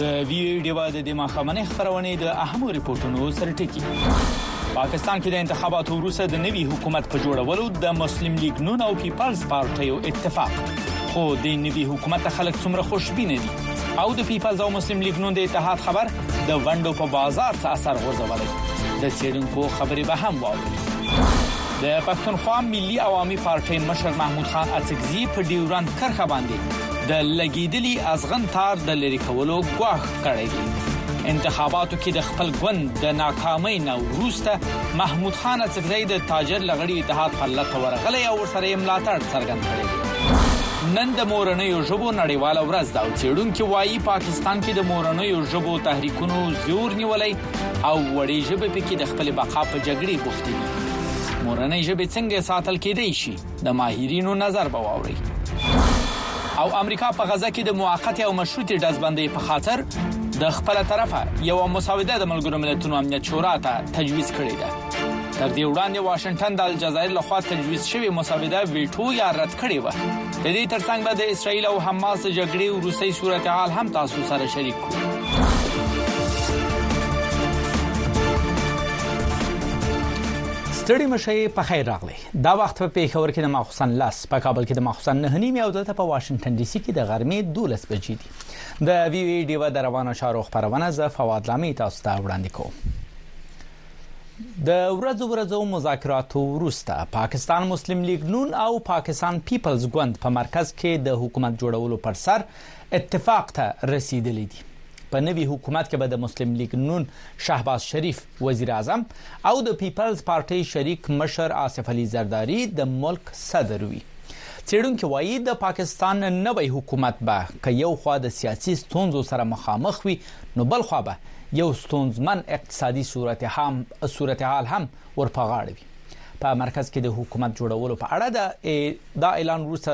د وی ډیوا د دمه خمنې خبرونه د اهمو ریپورتونو سرټکی پاکستان کې د انتخاباتو وروسته د نوي حکومت په جوړولو د مسلم لیګ نون او پیپلز پارټي اتفاق خو د نوي حکومت خلک څومره خوشبینه دي او د پیپلز او مسلم لیګ نون د اتحاد خبر د ونډو په بازار څه اثر غورځولی د چیرونکو خبرې به هم واوري د پښتونخوا ملي عوامي پارټۍ مشر محمود خان اڅکزي په ډیورند کرخه باندې د لګیدلی ازغن تار د لری کولو غواخ کړی دی انتخاباتو کې د خپل ګوند د ناکامۍ نه وروسته محمود خان اڅکزي د تاجر لغړی اتحاد حلت ورغلی او سره ملاتړ څرګند کړی نن د مورنیو ژبو نړیواله ورځ ده او څېړونکي وایي پاکستان کې د مورنیو ژبو تحریکونو زور نیولی او وړې ژبې پکې د خپل بقا په جګړې بوختې دي مورنۍ ژبې څنګه ساتل کېدای شي د ماهرینو نظر به واوري او امریکا په غزه کې د موقت او مشروطې دزبندۍ په خاطر د خپل طرفه یو مسوده د ملګرو ملتونو امنیت شورا ته تجویز کړې ده تر دې وړاندې واشنگټن د الجزایر لخوا تجویز شوی مسوده ویټو یا رد کړې و د دې ترڅنګ به د اسرایل او حماس د جګړې وروسي صورتحال هم تاسو سره شریک کړو ستړي مشه په خیر راغلی دا وخت په پیښور کې د ماخصن لاس په کابل کې د ماخصن نه نیمه او دلته په واشنگټن ډي سي کې د غرمې 12 بجې دي د وی وی ډیوه د روانو چارو خبرونه زه فواد لامي تاسو ته وړاندې کوم د ورځو ورځو مذاکراتو وروسته پاکستان مسلم لیګ نون او پاکستان پیپلز ګوند په مرکز کې د حکومت جوړولو پر سر اتفاق ته رسیدلی دی په نوي حکومت کې به د مسلم لیګ نون شهباز شریف وزیر اعظم او د پیپلز پارټي شریک مشر آصف علي زرداری د ملک صدر وي چېرونکو وایي د پاکستان نوې حکومت به که یو خوا د سیاسي ستونزو سره مخامخ وي نو بل خوا به یو ستونزمن اقتصادي صورتحال هم ور په غاړه وي. په مرکز کې د حکومت جوړولو په اړه د اعلان وروسته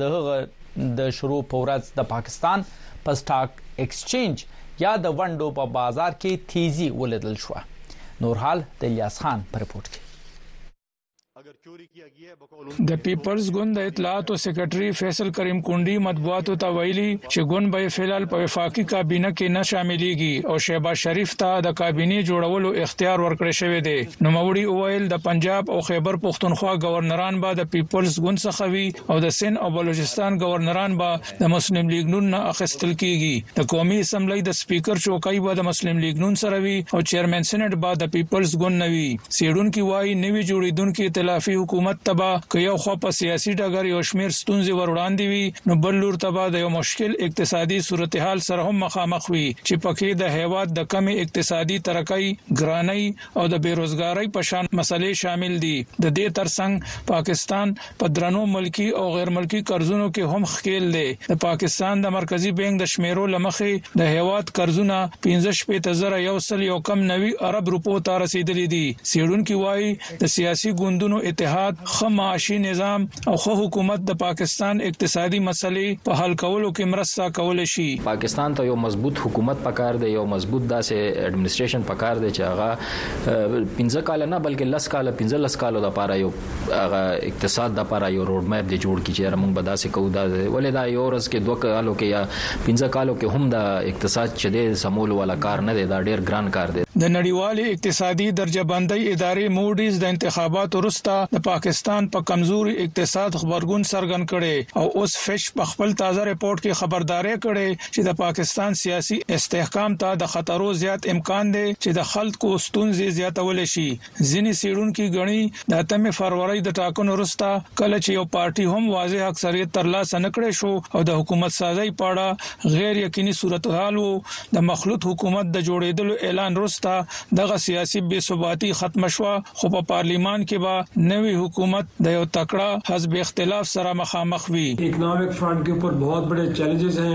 د هغه د شروع په ورځ د پاکستان په سټاک اېکسچېنج یا د ونډو په بازار کې تېزي ولیدل شوه. نور حال د الیاس خان په رپورټ کې. د پیپلز ګوند د اطلاعات او سیکرټري فیصل کریم کونډي مطبوعاتو ته ویلي چې ګوند به فعلال په وفاقي کابینه کې نه شاملېږي او شهباز شریف ته د کابینې جوړولو اختیار ورکړی شوی دی نو موري وویل د پنجاب او خیبر پښتونخوا گورنران به د پیپلز ګوند څخه وي او د سند او بلوچستان گورنران به د مسلم لیګ نون نه اخیستل کیږي د قومي اسمبلی د سپیکر چوکۍ به د مسلم لیګ نون سره وي او چیرمن سېنات به د پیپلز ګوند نه وي سیډونکو وايي نوي جوړیدونکو ائتلافي حکومت ته به که یو خو په سیاسي ډګر یو شمیر ستونزې ور وړاندې وي نو بل لور ته به د یو مشکل اقتصادي صورتحال سره هم مخامخ وي چې پکې د هیواد د کمې اقتصادي ترقۍ ګرانۍ او د بې روزګارۍ په شان مسلې شامل دي د دې ترڅنګ پاکستان په درنو ملکی او غیر ملکی قرضونو کې هم ښکیل دی د پاکستان د مرکزی بانک د شمیرو لمخې د هیواد قرضونه 15190 ارب روپو ته رسیدلی دي څیړونکي وایي د سیاسي ګوندونو اتحاد ښه معاشي نظام او ښه حکومت د پاکستان اقتصادي مسلې په حل کولو کې مرسته کولی شي. پاکستان ته یو مضبوط حکومت پکار دی، یو مضبوط داسې اډمنسټریشن پکار دی چې هغه پنځه کاله نه بلکې لس کاله پنځلس کالو لپاره یو هغه اقتصاد لپاره یو روډ میپ دی جوړ کړي چې یاره موږ به داسې کوو دا ولې دا یو ورځ کې دوه کالو کې یا پنځه کالو کې هم دا اقتصاد چې دی سمولو والا کار نه دی، دا ډېر ګران کار دی. د نړیوالې اقتصادي درجه بندۍ ادارې موډیز د انتخاباتو وروسته د پاکستان په کمزوري اقتصاد غبرګون څرګند کړی او اوس فیچ په خپل تازه رپوټ کې خبرداری کړی چې د پاکستان سیاسي استحکام ته د خطرو زیات امکان دی چې د خلکو ستونزې زیاتولی شي ځینې څېړونکي ګڼي، د اتمې فرورۍ د ټاکنو وروسته کله چې یو پارټي هم واضح اکثریت ترلاسه نه کړای شو او د حکومتسازۍ په اړه غیر یقیني صورتحال و، د مخلوط حکومت د جوړېدلو اعلان وروسته دغه سیاسي بې ثباتي ختمه شوه، خو په پارلمان کې به نوی حکومت د یو تکړه حزب اختلاف سره مخامخ وي. اکنامک فرنټ کې پر بهت بډې چیلنجز هې.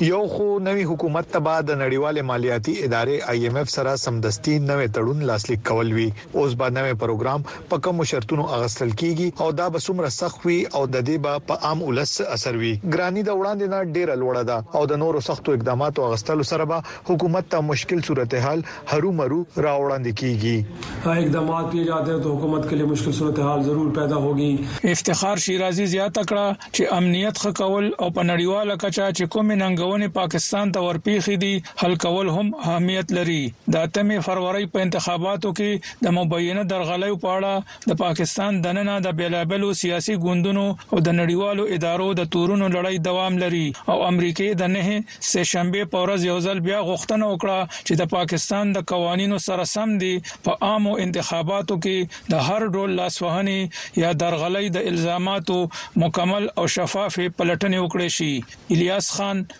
یو خو نوي حکومت ته به د نړیوالې مالیاتي ادارې آی ایم ایف سره سمدستي نوی تړون لاسلیک کول وي، اوس به نوی پروګرام په کومو شرطونو اغستل کیږي او دا به څومره سخت وي او د دې به په عام ولس څه اثر وي؟ ګراني د وړاندې نه ډیره لوړه ده او د نورو سختو اقداماتو اغستلو سره به حکومت ته مشکل صورتحال هرو مرو راوړاندې کیږي. اقدامات کیه جاته هې تو حکومت کې لیه مشکل صورتحال ضرور پیدا هوګي. افتخار شیرازي زیاته کړه چې امنیت ښه کول او په نړیواله کچه چې کومې ننګونې پاکستان ته ورپېښې دي حل کول هم اهمیت لري. د اتمې فرورۍ په انتخاباتو کې د مبینه درغلیو په اړه د پاکستان دننه د بیلابلو سیاسي ګوندونو او د نړیوالو ادارو د تورونو لړۍ دوام لري او امریکې د نه سه شنبه په ورځ یو ځل بیا غوښتنه وکړه چې د پاکستان د قوانینو سره سم دي په عامو انتخاباتو کې د هر ډول لاسوهنې یا درغلۍ د الزاماتو مکمل او شفافې پلټنې وکړي شي الیاس خان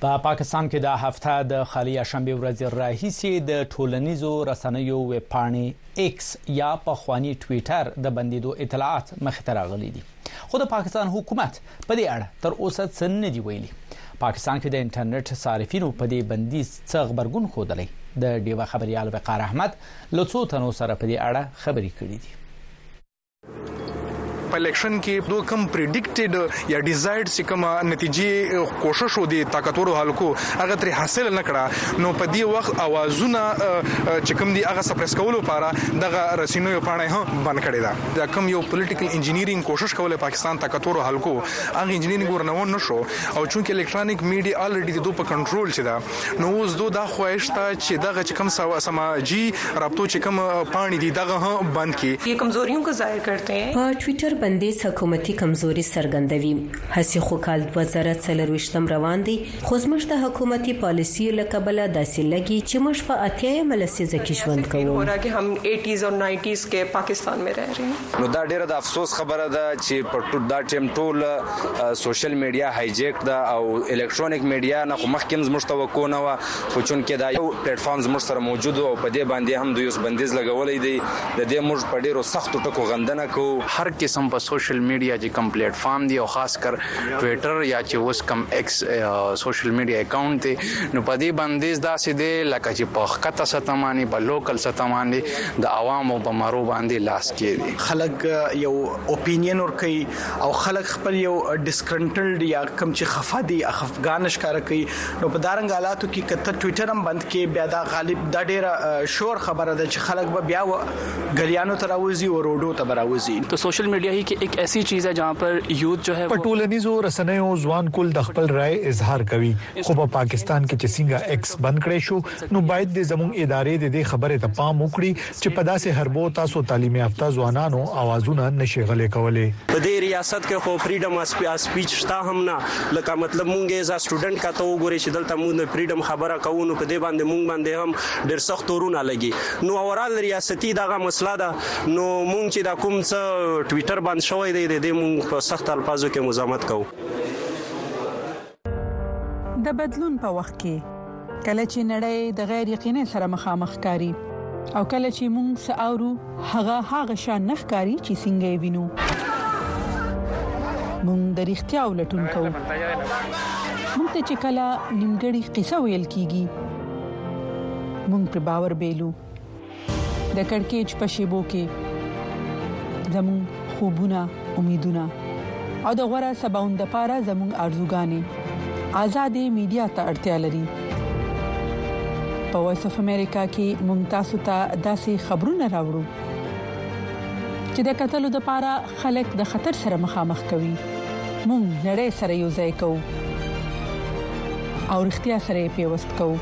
په پا پاکستان کې د هفته د خالي شنبه ورځ راهیسي د ټولنیزو رسنیو ویب پاڼې ایکس یا په خواني ټوئیټر د بندیدو اطلاعات مخ ته راغلي دي خو د پاکستان حکومت په دې اړه تر اوسه څه نه دی ویلي پاکستان کې د انټرنیټ صارفینو په دې بندیز څه غبرګون خوده د ډیوه خبريال وقار احمد لڅو تنو سره په دې اړه خبرې کړې دي په الیکشن کې دو کم پریډیکټډ یا ډیزایرډ چې کومه نتیجې کوشش ودی طاقتورو حلقو هغه تر حاصل نه کړه نو په دې وخت اوازونه چې کوم دی هغه سپریس کولو لپاره دغه رسینو یو پاڼه هم بند کړی دا د کم یو پولیټیکل انجینیرینګ کوشش کوله پاکستان طاقتورو حلقو هغه انجینیرینګ ورنو نشو او چونکه الیکټرانیک میډیا الریډي د دوه په کنټرول چې دا نو اوس دو دا خواهش ته چې دغه چې کوم سماجی رابطو چې کوم پاڼې دي دغه هم بند کړي. یې کمزوریو کو ظاهر کرته هې. په ټویټر بندیز حکومتي کمزوري څرګندوي. هسې خو کال دوه زره څلرویشتم روان دی، خو زموږ د حکومتي پالیسیو له کبله داسې لګي چې موږ په اتیا یمه لسیزه کې ژوند کوو. نو دا ډېره د افسوس خبره ده چې په دا ټیم ټول سوشل میډیا هایجیک ده او الکترونیک میډیا نه خو مخکې هم زموږ توقع نه وه خو چونکې دا یو پلیټفارم زموږ سره موجود او په دې باندې هم دوی اوس بندیز لګولی دی د دې موږ په ډیرو سختو ټکو غندنه کوو هر قسم په سوشل میډیا چې کوم پلیټفارم دی او خاص کر ټویټر یا چې اوس کوم ایکس سوشل میډیا اکاونټ دی نو په دې بندیز داسې دی لکه چې په ښکته سطح باندې په لوکل سطح باندې د عوامو په مرو باندې لاس کېږي خلک یو اوپینین ورکوي او خلک خپل یو ډیسکنټلډ یا کم چې خفه دي خفګان ښکار کوي نو په دارنګ حالاتو کې کته ټوئیټر هم بند کې بیا دا غالب د ډیره شور خبره ده چې خلک به بیا غلیانو تراوزی او روډو ته براوزی ته سوشل میډیا هی کې ایک ایسی چیز ہے جہاں پر یوت جو ہے په ټولنیزو رسنیو ځوان کول د خپل رائے اظهار کوي خو په پاکستان کې چې څنګه ایکس بند کړی شو نو بايد دې زموږ ادارې دې دې خبرې ته پام وکړي چې په داسې حربو تاسو تعليم يافته ځوانانو اوازونه نه شي غلې کولې. په دې رياست کښې خو فريډم اف سپيچ شته هم نه لکه مطلب مونږ ايز ا سټوډنټ که ته وګورې چې دلته مونږ د فريډم خبره کوو نو په دې باندې مونږ باندې هم ډير سخت تورونه لګي نو اورال رياستي دغه مسله ده نو مونږ چې دا کوم څه ټويټر بند شوی دی د دې مونږ په سخت الفاظو کښې مزامت کوو. د بدلون په وخت کې کله چې نړۍ د غیر یقیني سره مخامخ کاری او کله چې موږ ساورو هغه هغه شان نه ښکاری چې څنګه یې وینو موږ د اړتیا ولټون کوو موږ ته چې کله نیمګړی قصه ویل کیږي موږ پر باور بیلو د کړکېچ په شیبو کې زموږ خوبونه، امیدونه او د غوره سباوند لپاره زموږ ارزوګانې ازادې میډیا ته اړتیا لري. په وایس اف امریکا کې موږ تاسو ته داسې خبرونه راوړو چې د کتلو لپاره خلک د خطر سره مخامخ کوي. موږ نړۍ سره یو ځای کوو او رښتیا سره پیوست کوو.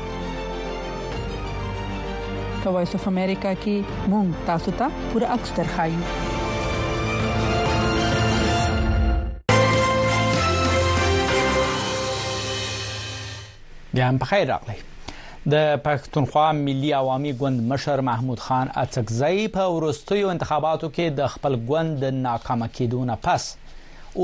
په وایس اف امریکا کې مونږ تاسو ته پوره عکس درخایو بیا هم بخیر راغلی د پښتونخوا ملي عوامي ګوند مشر محمود خان اڅکزی په ورستیو انتخاباتو کې د خپل ګوند د ناکام کېدو نه پس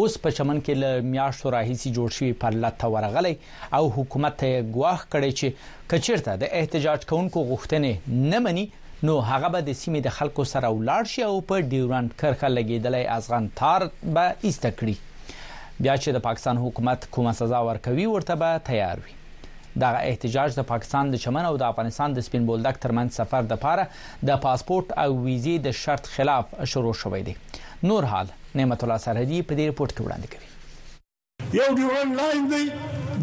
اوس په چمن کې له میاشتو راهیسي جوړ شوی پرلت ته ورغلی او حکومت ته یې ګواښ کړی چې که چیرته د احتجاج کوونکو غوښتنې نه مني نو هغه به د سیمې د خلکو سره ولاړ شي او په ډیورند کرښه لګیدلی ازغن تار به ایسته کړي بیا چې د پاکستان حکومت کومه سزا ورکوي ورته به تیار وي دغه احتجاج د پاکستان د چمن او د افغانستان د سپین بولدک ترمنځ سفر د پاره د پاسپورت او ویزې د شرط خلاف شروع شوې دي نور حال نعمت الله سرحدي په دې رپورت کې وړاندې کوي یو دی انلاین دی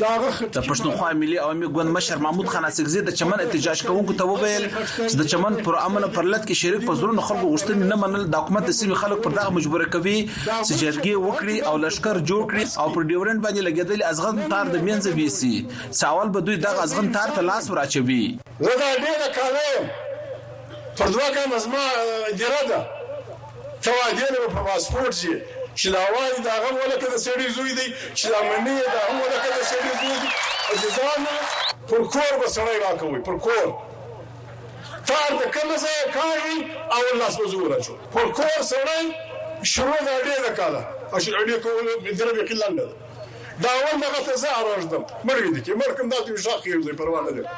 د پښتونخوا ملي عوامي ګوند مشر محمود خان اسکزي د چمن احتجاج کوونکو ته وویل چې د چمن پر امن پر لټ کې شریک په زړونو خلکو غوښتنې نه منل د حکومت د سیمې خلک پر دغه مجبور کوي چې جرګې وکړي او لشکر جوړ کړي او پر ډیورند باندې لګیدل ازغن تار د مینځ ویسي ساول به دوی دغه ازغن تار ته لاس وراچوي زه دا ډېره کاله یم پر دوه ګامه زما ګیره ده ته وادې له په پاسپورټ ځې چې دا وایي دا غم ولکه د سړي زوی دی چې دا منې دا هم ولکه د سړي زوی دی عزیزانو پر کور به سړی راکوي پر کور تار د کوم ځای کاږي او لاس به زور اچو پر کور سړی شروع د اډې د کاله او چې اډې کول درې کې لنډه دا اول دغه ته زه اراژدم مړ وي دي کې مړ کم دا ته شاق یو ځای پروا نه لري.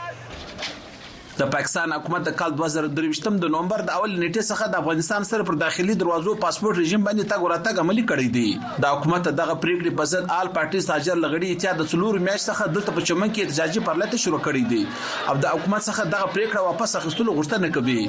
د پاکستان حکومت د کال دوه زره درویشتم د نومبر د اولې نېټې څخه د افغانستان سره پر داخلي دروازو پاسپورټ رژیم باندې تګ او راتګ عملي کړی دی. د حکومت د دغه پرېکړې په ضد آل پارټي ساجر له غړي اتیا د څلورو میاشت څخه دلته په چمن کې احتجاجي پرلتې شروع کړی دی او د حکومت څخه دغه پرېکړه واپس اخیستلو غوښتنه کوي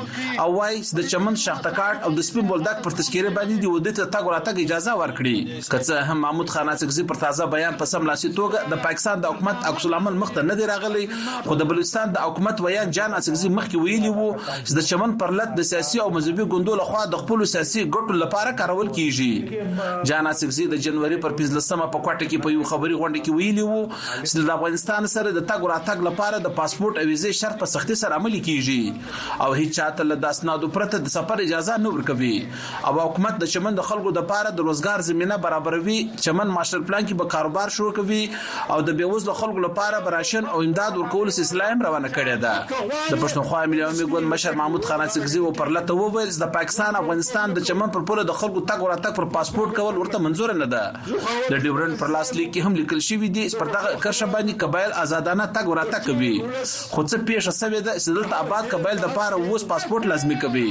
او وایي چې د چمن شاخته کارت او د سپین بولدک پر تذکرې باندې دې ودې ته د تګ او راتګ اجازه ورکړي. که څه هم محمود خان اڅکزي پر تازه بیان په سملاسي توګه د پاکستان د حکومت عکس العمل مخ ته نه دی راغلی، خو د بلوچستان د حکومت ویاند جان اڅکزي مخکې ویلي وو چې د چمن پر لت د سیاسي او مذهبي ګوندو له خوا د خپلو سیاسي ګټو له پاره کارول کیږي. جان اڅکزي د جنوري پر پنځلسمه په کوټه کې په یوه خبري غونډه کې ویلي وو چې له افغانستان سره د تګ راتګ له پاره د پاسپورټ او ویزې شرط په سختي سره عملي کیږي او هیچا ته له داسنادو پرته د سفر اجازه نه ورکوي. او حکومت د چمن د خلکو لپاره د روزګار زمینه برابروي چمن ماستر پلان کې به کاروبار شروع کوي او د بیوزلو خلکو لپاره به راشن او امداد ورکول سلسله هم روانه کړې ده د پښتونخوا ملي عوامي ګوند مشر محمود خان اڅکزي و پرلته وویل د پاکستان افغانستان د چمن پر پوله د خلکو تګ وراتګ پر پاسپورت کول ورته منزور نه ده د ډیورن پر لاس لیک هم لیکل شوی دی پر دغه کرښه باندې قبایل آزادانه تګ وراتګ کوي خو څه پیښه سوې ده چې دلته آباد قبایل د پاره اوس پاسپورت لازمي کوي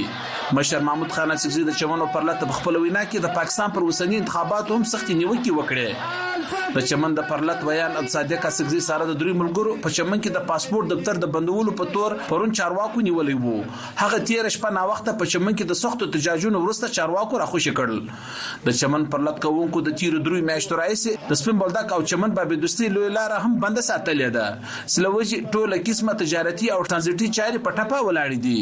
مشر محمود خان اڅکزي د چمن او پرلت په خپل وینا کې د پاکستان پر اوسنی انتخاباتو هم سختې نیوکې وکړې د چمن د پرلت ویان صادق اڅکزي سره د درې ملګرو په چمن کې د پاسپورت دفتر د بندولو په تور پرون چارواکو نیولې وو هغه تیر شپه نا وخت په چمن کې د سختو تجاجونو ورسته چارواکو راخوشي کړل د چمن پرلت کوونکو د تیر درې میاشتو راځي د سپین بولدک او چمن بابې دوستي لوی لار هم بند ساتلې ده سلوجي ټوله قسمه تجارتي او ترانزیټي چاري په ټپه ولاړې دي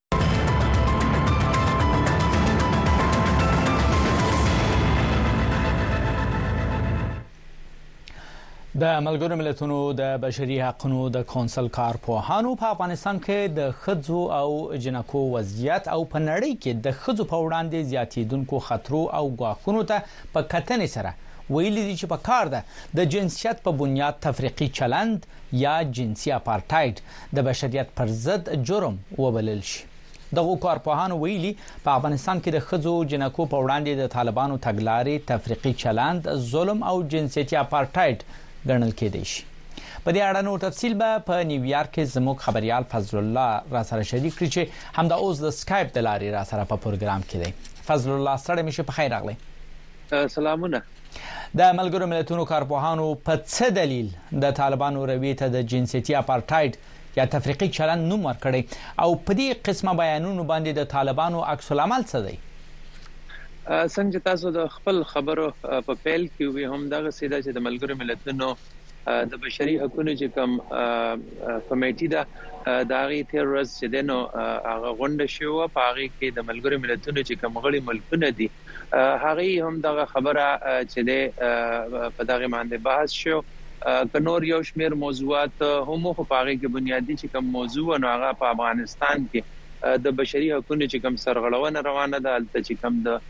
د ملګرو ملتونو د بشري حقوقو د کونسل کارپوهانو په افغانستان کې د خځو او جنکو وضعیت او په نړۍ کې د خځو په وړاندې زیاتیدونکو خطرو او غواخونو ته په کتنې سره ویلي دي چې په کار ده د جنسیت په بنیاد تفریقي چلند یا جنسي اپارټاید د بشریت پر ضد جرم وبلل شي. دغو کارپوهانو ویلي، په افغانستان کې د ښځو او جینکو په وړاندې د طالبانو تګلارې تفریقي چلند، ظلم او جنسیتي اپارټاید ګڼل کېدای شي. په دې اړه نور تفصیل به په نیویارک کې زموږ خبریال فضل الله راسره شریک کړي چې همدا اوس د سکایپ د لارې راسره په پروګرام کې دی. فضل الله ستړی مشه په خیر راغلی. سلامونه. د ملګرو ملتونو کارپوهانو په څه دلیل د طالبانو روي ته د جنسيتي اپارټاید یا تفریقي چلند نوم ورکړي او په دې قسمه بیانونو باندې د طالبانو عکس العمل څه دی څنګه تاسو د خپل خبرو په پیل کې وی هم دغه سیده چې د ملګرو ملتونو د بشري حقوقو چې کوم کمیټه ده دا غي تیر ورځ چې دنو هغه غونډه شو په هغه کې د ملګرو ملتونو چې کوم غړي ملکونه دي هغه هم دغه خبره چې ده په دغه باندې بحث شو که نور یو شمیر موضوعات هم خو په هغه کې بنیادی چې کوم موضوع نو هغه په افغانستان کې د بشري حقوقو چې کوم سرغړونه روانه ده البته چې کوم د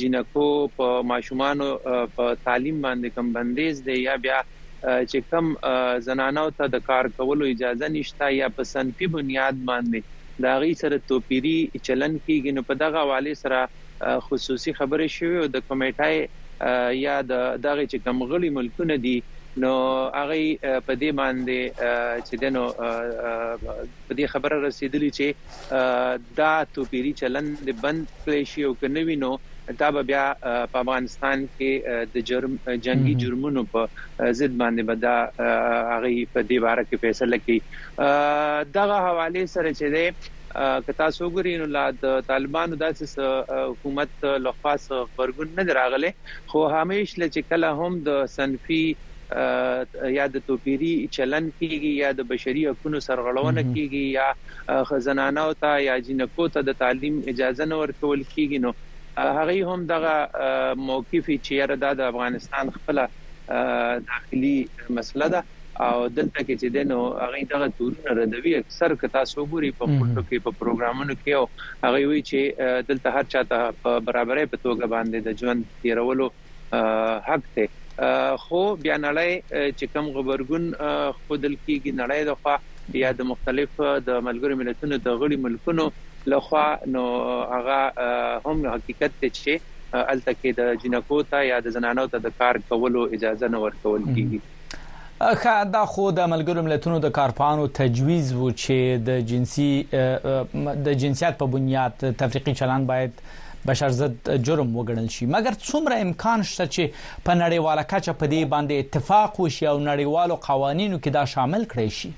جنکو په ماشومان په تعلیم باندې کوم بندیز دی یا بیا چې کوم زنانو ته د کار کولو اجازه نشته یا په سنفي بنیاد باندې دا غي سره توپيري چلن کیږي نو په دغه والي سره خصوصي خبرې شوې او د کمېټۍ يا د دغې چې کوم غړي ملکونه دي نو هغوی په دې باندې چې دی نو په دې خبره رسېدلي چې دا توپيري چلند دې بند کړی شي او که نه وي نو دا به بيا په افغانستان کې د جرم جنګي جرمونو په ضد باندې به دا هغوی په دې باره کې فيصله کوي دغه حوالې سره چې دی که تاسو وګورئ نو لا د طالبانو داسې څه حکومت له خوا څه غبرګون نه دی راغلی خو همیش له چې کله هم د صنفي یا د توپیری چلن کیږي یا د بشري حقوقو سرغړونه کیږي یا خزنانه او ته یا جنکو ته د تعلیم اجازه نه ورکول کیږي نو هغه هم دغه موقف چې یره د افغانستان خپل داخلي مسله ده او دلته کې چې دنو هغه دغه تورونه ردوي اکثر که تاسو وګورئ په پورتو کې په پروګرامونو کې او هغه وی چې دلته هر چاته په برابرۍ په توګه باندې د ژوند تیرولو حق ته خو بیا نړۍ چې کم غبرګون خودل کیږي نړۍ د خوا یا د مختلف د ملګرو ملتونو د غړي ملکونو لخوا نو هغه هم حقیقت ته چې الته کې د جنکو ته یا د زنانو ته د کار کولو اجازه نه ورکول کیږي ښه دا خو د ملګرو ملتونو د کارپانو تجویز وو چې د جنسي د جنسیت په بنیاد تفریقي چلند باید بشر ضد جرم وګڼل شي مګر څومره امکان شته چې په نړیواله کچه په دې باندې اتفاق وشي او نړیوالو قوانینو کې دا شامل کړی شي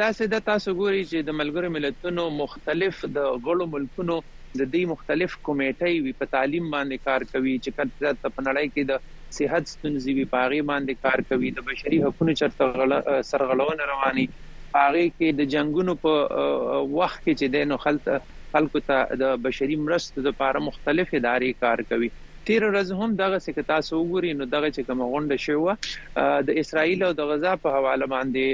داسې ده تاسو ګورئ چې د ملګرو ملتونو مختلف د غړو ملکونو د دې مختلف کمیټې وی په تعلیم باندې کار کوي چې کله په نړۍ کې د صحت ستونزې وی پاغي باندې کار کوي د بشري حقوقو چرته سرغړونه رواني پاغي کې د جنگونو په وخت کې چې د نو خلک خلکو ته د بشري مرستو لپاره مختلف ادارې کار کوي تېره ورځ هم دغسې که تاسو وګورئ نو دغه چې کومه غونډه شوې وه د اسرائیل او د غزا په حواله باندې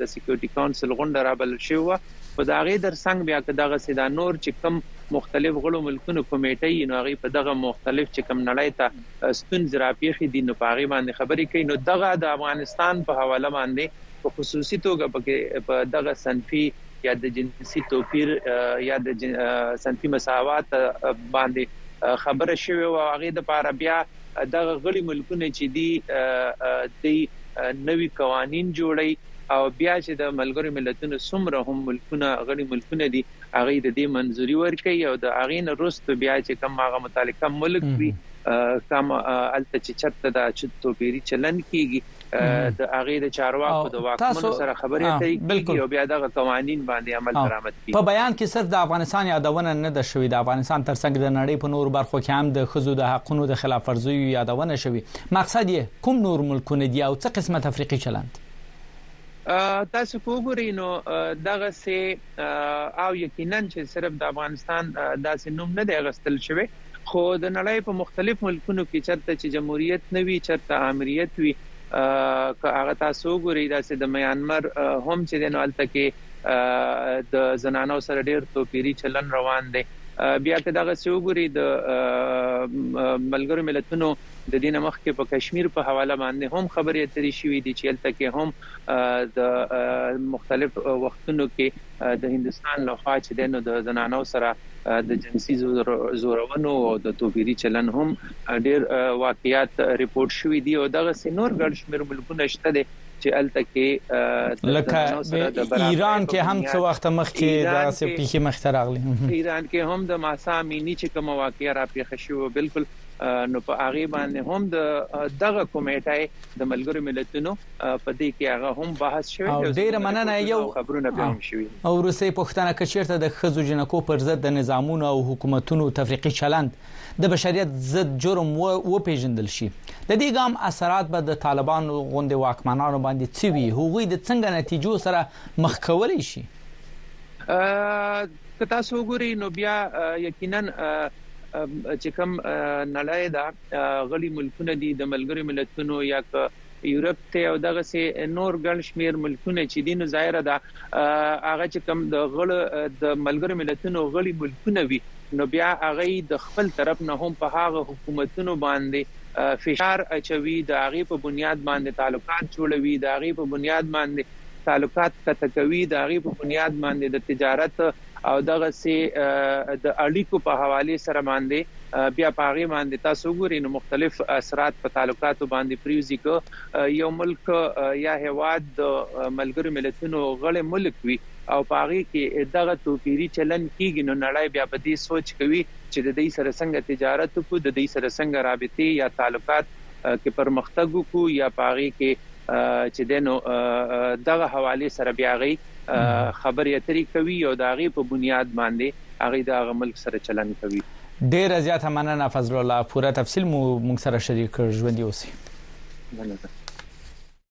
د سیکیورټي کونسل غونډه رابلل شوې وه خو د هغې تر څنګ بیا که دغسې دا نور چې کوم مختلف غړو ملکونو کمیټه یي نو هغه په دغه مختلف چې کوم نړۍ ته ستونزې راپیښې دي نو په هغه باندې خبرې کوي نو دغه د افغانستان په حواله باندې په خصوصي توګه په کې په دغه صنفي یا د جنسي توپیر یا د صنفي مساوات باندې خبره شوې او هغه د پاره بیا دغه غړي ملکونه چې دی د نوي قوانين جوړي او بیا چې د ملګرو ملتونو سمره هم ملکونه غړي ملکونه دي هغه د دې منځوري ورکړي او د هغه نه رست بیا چې کوم هغه متعلقه ملک وي کوم الته چې چرته دا چې توپیری چلن کیږي د هغه د چارواکو د واکمنو سره خبرې اترې کیږي او بیا دغه قوانين باندې عمل درآمد کیږي په بیان کې صرف د افغانستان یادونه نه ده شوې د افغانستان ترڅنګ د نړۍ په نور برخو کې هم د خزو د حقونو د خلاف ورزیو یادونه شوې مقصد یې کوم نور ملکونه دي او څه قسمه تفریقي چلند تاسو وګورئ نو دغه سه او یقینا چې صرف د افغانستان داسې نوم نه دی غستل شوی خو د نړۍ په مختلف ملکونو کې چرته چې جمهوریت نه وي چرته آمریت وي که هغه تاسو وګورئ داسې د میانمر هم چې دنو الته کې د زنانو سره ډیر توپیری چلن روان دی بیا که دغه څه وګوري د ملګرو ملتونو د دینه مخ کې په کشمیر په حواله باندې هم خبرې اترې شوې دي چې الته کې هم د مختلف وختونو کې د هندوستان له خوا چې دی نو د زنانو سره د جنسي زورونو او د توپیري چلن هم ډیر واقعیات ریپورت شوي دي او دغه سي نور ګڼ شمیر ملکونه شته دي چې الته کې لکه ایران کې هم څو وخت مخکې دا سه پیخي مخ ته راغلي ایران کې هم د ماسا مینی چې کوم واقع را پیښ شو بالکل نو په هغه باندې هم د دغه کمیټه د ملګرو ملتونو په دې کې هغه هم بحث شوی او ډیر مننه یو خبرونه به هم شوی او روسي پښتنه کچیرته د خزو جنکو پر ضد د نظامونو او حکومتونو تفریقي چلند د بشریت ضد جرم و و پیژندل شي د دې ګام اثرات به د طالبانو غوندي واکمنانو باندې څه وي هغوی د څنګه نتیجو سره مخ کولای شي که تاسو وګورئ نو بیا یقینا چې کوم نړۍ دا غلي ملکونه دي د ملګرو ملتونو یا یورپ ته او دغسې نور ګڼ شمیر ملکونه چې دي نو ظاهره ده هغه چې کوم د غړو د ملګرو ملتونو غړي ملکونه وي نو بیا هغه یې د خپل طرف نه هم په هغه حکومتونو باندې فشار اچوي د هغې په بنیاد باندې تعلقات جوړوي د هغې په بنیاد باندې تعلقات قطع کوي د هغې په بنیاد باندې د تجارت او دغسې د اړیکو په حوالې سره باندې بیا په هغې باندې تاسو وګورئ نو مختلف اثرات په تعلقاتو باندې پریوزي که یو ملک یا هیواد د ملګرو ملتونو غړی ملک وي او په هغې کې دغه توپیري چلند کیږي نو نړۍ بیا په دې سوچ کوي چې د دوی سره څنګه تجارت وکړو د دوی سره څنګه رابطې یا تعلقات کې پرمختګ وکړو یا په هغه کې چې دنو دغه حواله سره بیا غي خبرې اترې کوي او د هغه په بنیاد باندې هغه د هغه ملک سره چلن کوي ډیر زیاته مننه فضل الله پوره تفصیل مو موږ سره شریک کړ ژوندي اوسئ مننه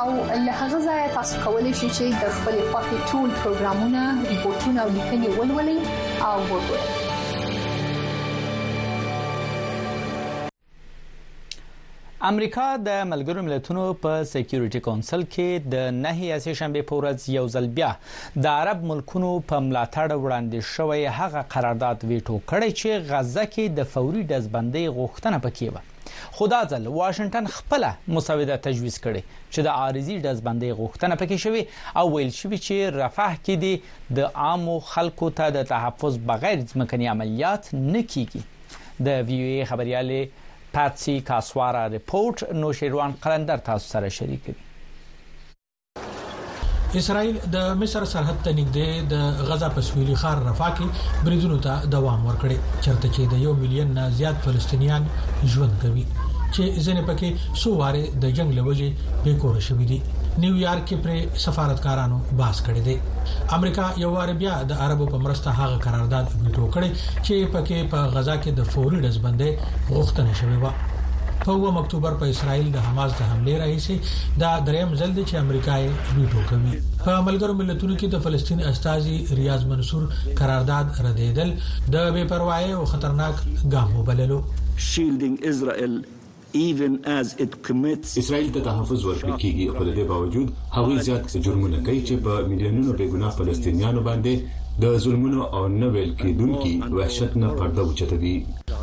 او له هغه ځایه تاسو کولی شئ چې د خپل خوښي ټول پروګرامونه، ریپورتونه او لیکنې ولولئ او وګورئ. امریکا د ملګرو ملتونو په سکیورټي کونسل کې د نهي اسې شنبه په ورځ یو ځل بیا د عرب ملکونو په ملاتړ وړاندې شوی هغه قرارداد ویټو کړی چې غزه کې د فوري دزبندۍ غوښتنه پکې و خو دا ځل واشنګټن خپله مسوده تجویز کړې چې د عارضي ډزبندۍ غوښتنه پکې شوې او ویل شوی چې رفح کې دي د عامو خلکو ته د تحفظ بغیر ځمکني عملیات نه کیږي د وی ای خبريالې پاتسي کاسوارا رپورټ نوشیروان قلندر تاسو سره شریکوي اسرائیل د مصر سرحد ته نږدې د غزا په سویلي ښار رفاه کې بریدونو ته دوام ورکړي چرته چې د یو میلیون نه زیات فلسطینیان ژوند کوي چې ځینې پکې سو واره د جنگ لوجې به کور شوې دي نیویارک کې پر سفارتکارانو باس کړي دي امریکا یو واره بیا د عربو په مرسته هغه قرارداد ویټو کړي چې پکې په غزا کې د فوري دزبندې غوښتنه شوې و په و مکتوبر په اسرائیل د حماس د حمله راهیسي دا دریم ځل دی چې امریکا یې ویټو کوي. په ملګرو ملتونو کې د فلسطین استازي ریاض منصور قرارداد ردېدل د بې پروایۍ او خطرناک ګام وبللو. اسراییل ته تحفظ ورکړل کېږي، خو د دې باوجود هغوی زیات جرمونه کوي چې په میلیونونو بې ګناه فلسطینیانو باندې د ظلمونو او نه ویل کېدونکي وحشت نه پرده اوچتوي.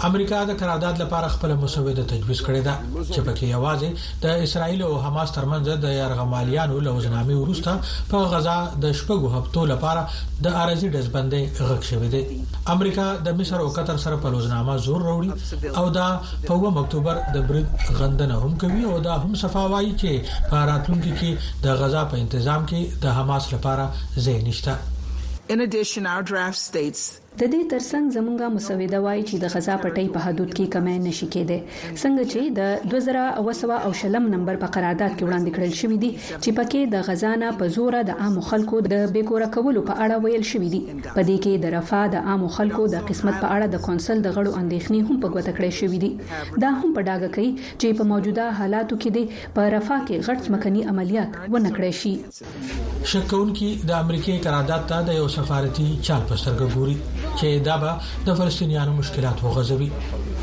امریکا د قرارداد لپاره خپله مسوده تجویز کړې ده چې پکې یوازې د اسراییل او حماس ترمنځ د یرغمالیانو له عذرنامې وروسته په غزه د شپږو هفتو لپاره د عارضي ډزبندۍ غږ شوی دی. امریکا د مصر او قطر سره پر عذرنامه زور راوړي او دا په اووم اکتوبر د برید غندنه هم کوي او دا هم صفا وايي چې په راتلونکي کې د غزه په انتظام کې د حماس لپاره ځای نشته. د دې تر څنګ زمونږ مسوده وايي چې د غزا پټۍ په حدود کې کمی نه شي کېدای، څنګه چې د دوه زره او سوه او شلم نمبر په قرارداد کې وړاندې کړل شوي دي چې په کې د غزا نه په زوره د عامو خلکو د بې کوره کولو په اړه ویل شوي دي. په دې کې د رفاه د عامو خلکو د قسمت په اړه د کونسل د غړو اندېښنې هم په ګوته کړی شوي دي. دا هم په ډاګه کوي چې په موجوده حالاتو کې دې په رفاه کې غټ ځمکني عملیات ونه کړی شي. شک کوونکي د امریکې قرارداد ته د یو سفارتي چل په سترګه ګوري چې دا به د فلسطینیانو مشکلات وغځوي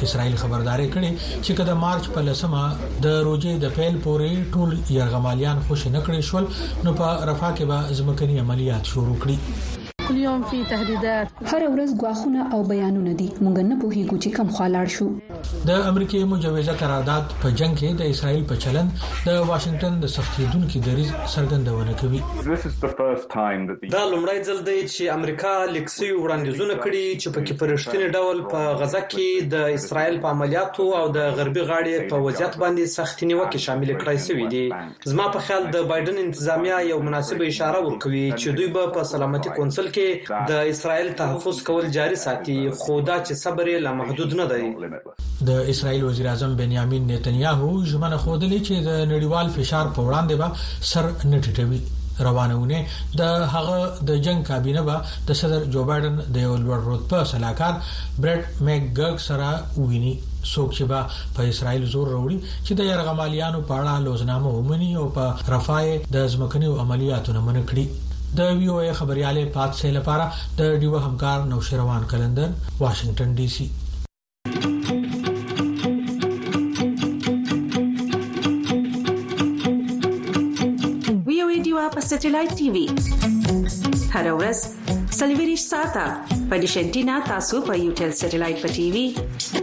اسرائیل خبرداري کړي چې کله مارچ په لسمه د روجې د پیل پورې ټول يرغمالیان خوشی نکړي شول نو په رفاه کې به ځمکني عملیات شروع کړي کل يوم فی تهدیدات. هره ورځ ګواښونه او بیانونه دي، موږ نه پوهیږو چې کوم خوا لاړ شو. د امریکې مجوزه قرارداد په جنګ کې د اسرائیل په چلند د واشنګټن د سختیدونکي دریځ څرګندونه کوي. دا لومړی ځل دی چې امریکا لیک شوي وړاندیزونه کړي چې پکې په رښتیني ډول په غزه کې د اسرائیل په عملیاتو او د غربي غاړې په وضعیت باندې سختې نیوکې شاملې کړای شوې دي. زما په خیال د بایډن انتظامیه یو مناسبه اشاره ورکوي چې دوی به په سلامتي کونسل کې د اسرائیل تحفظ کول جاري ساتي، خو دا چې صبر یې لامحدود نه دی. د اسرائیل وزیراعظم بنیامین نتنیاهو ژمنه ښودلې چې د نړیوال فشار په وړاندې به سر نه ټیټوي. روانه اونۍ د هغه د جنګ کابینه به د صدر جوبایډن د یو لوړ رتبه سلاکار برټ مک ګرک سره وویني، څوک چې به په اسرایل زور وروړي چې د يرغماليانو په اړه لوزنامه ومني او په رفای د ځمکنیو عملیاتو نه منع کړي د وی او ای خبرياله پاتسه لپاره د ډیوه همکار نوشروان کلندر واشنگټن ډي سي سټلایټ ټي وي هر ورځ سلیویریش ساته په دیشنټینا تاسو په یو ټل سټلایټ په ټي وي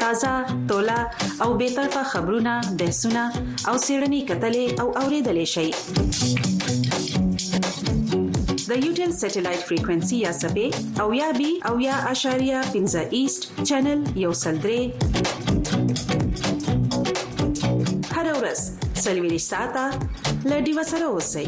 تازه تولا او به طرفه خبرونه بحثونه او سیړنی کتلې او اوریدلې شي د یوټل سټلایټ فریکوئنسي یا سبې او یا بي او یا اشاریه 15 ایست چینل یو سلدري سلویری ساته لډي وسره اوسئ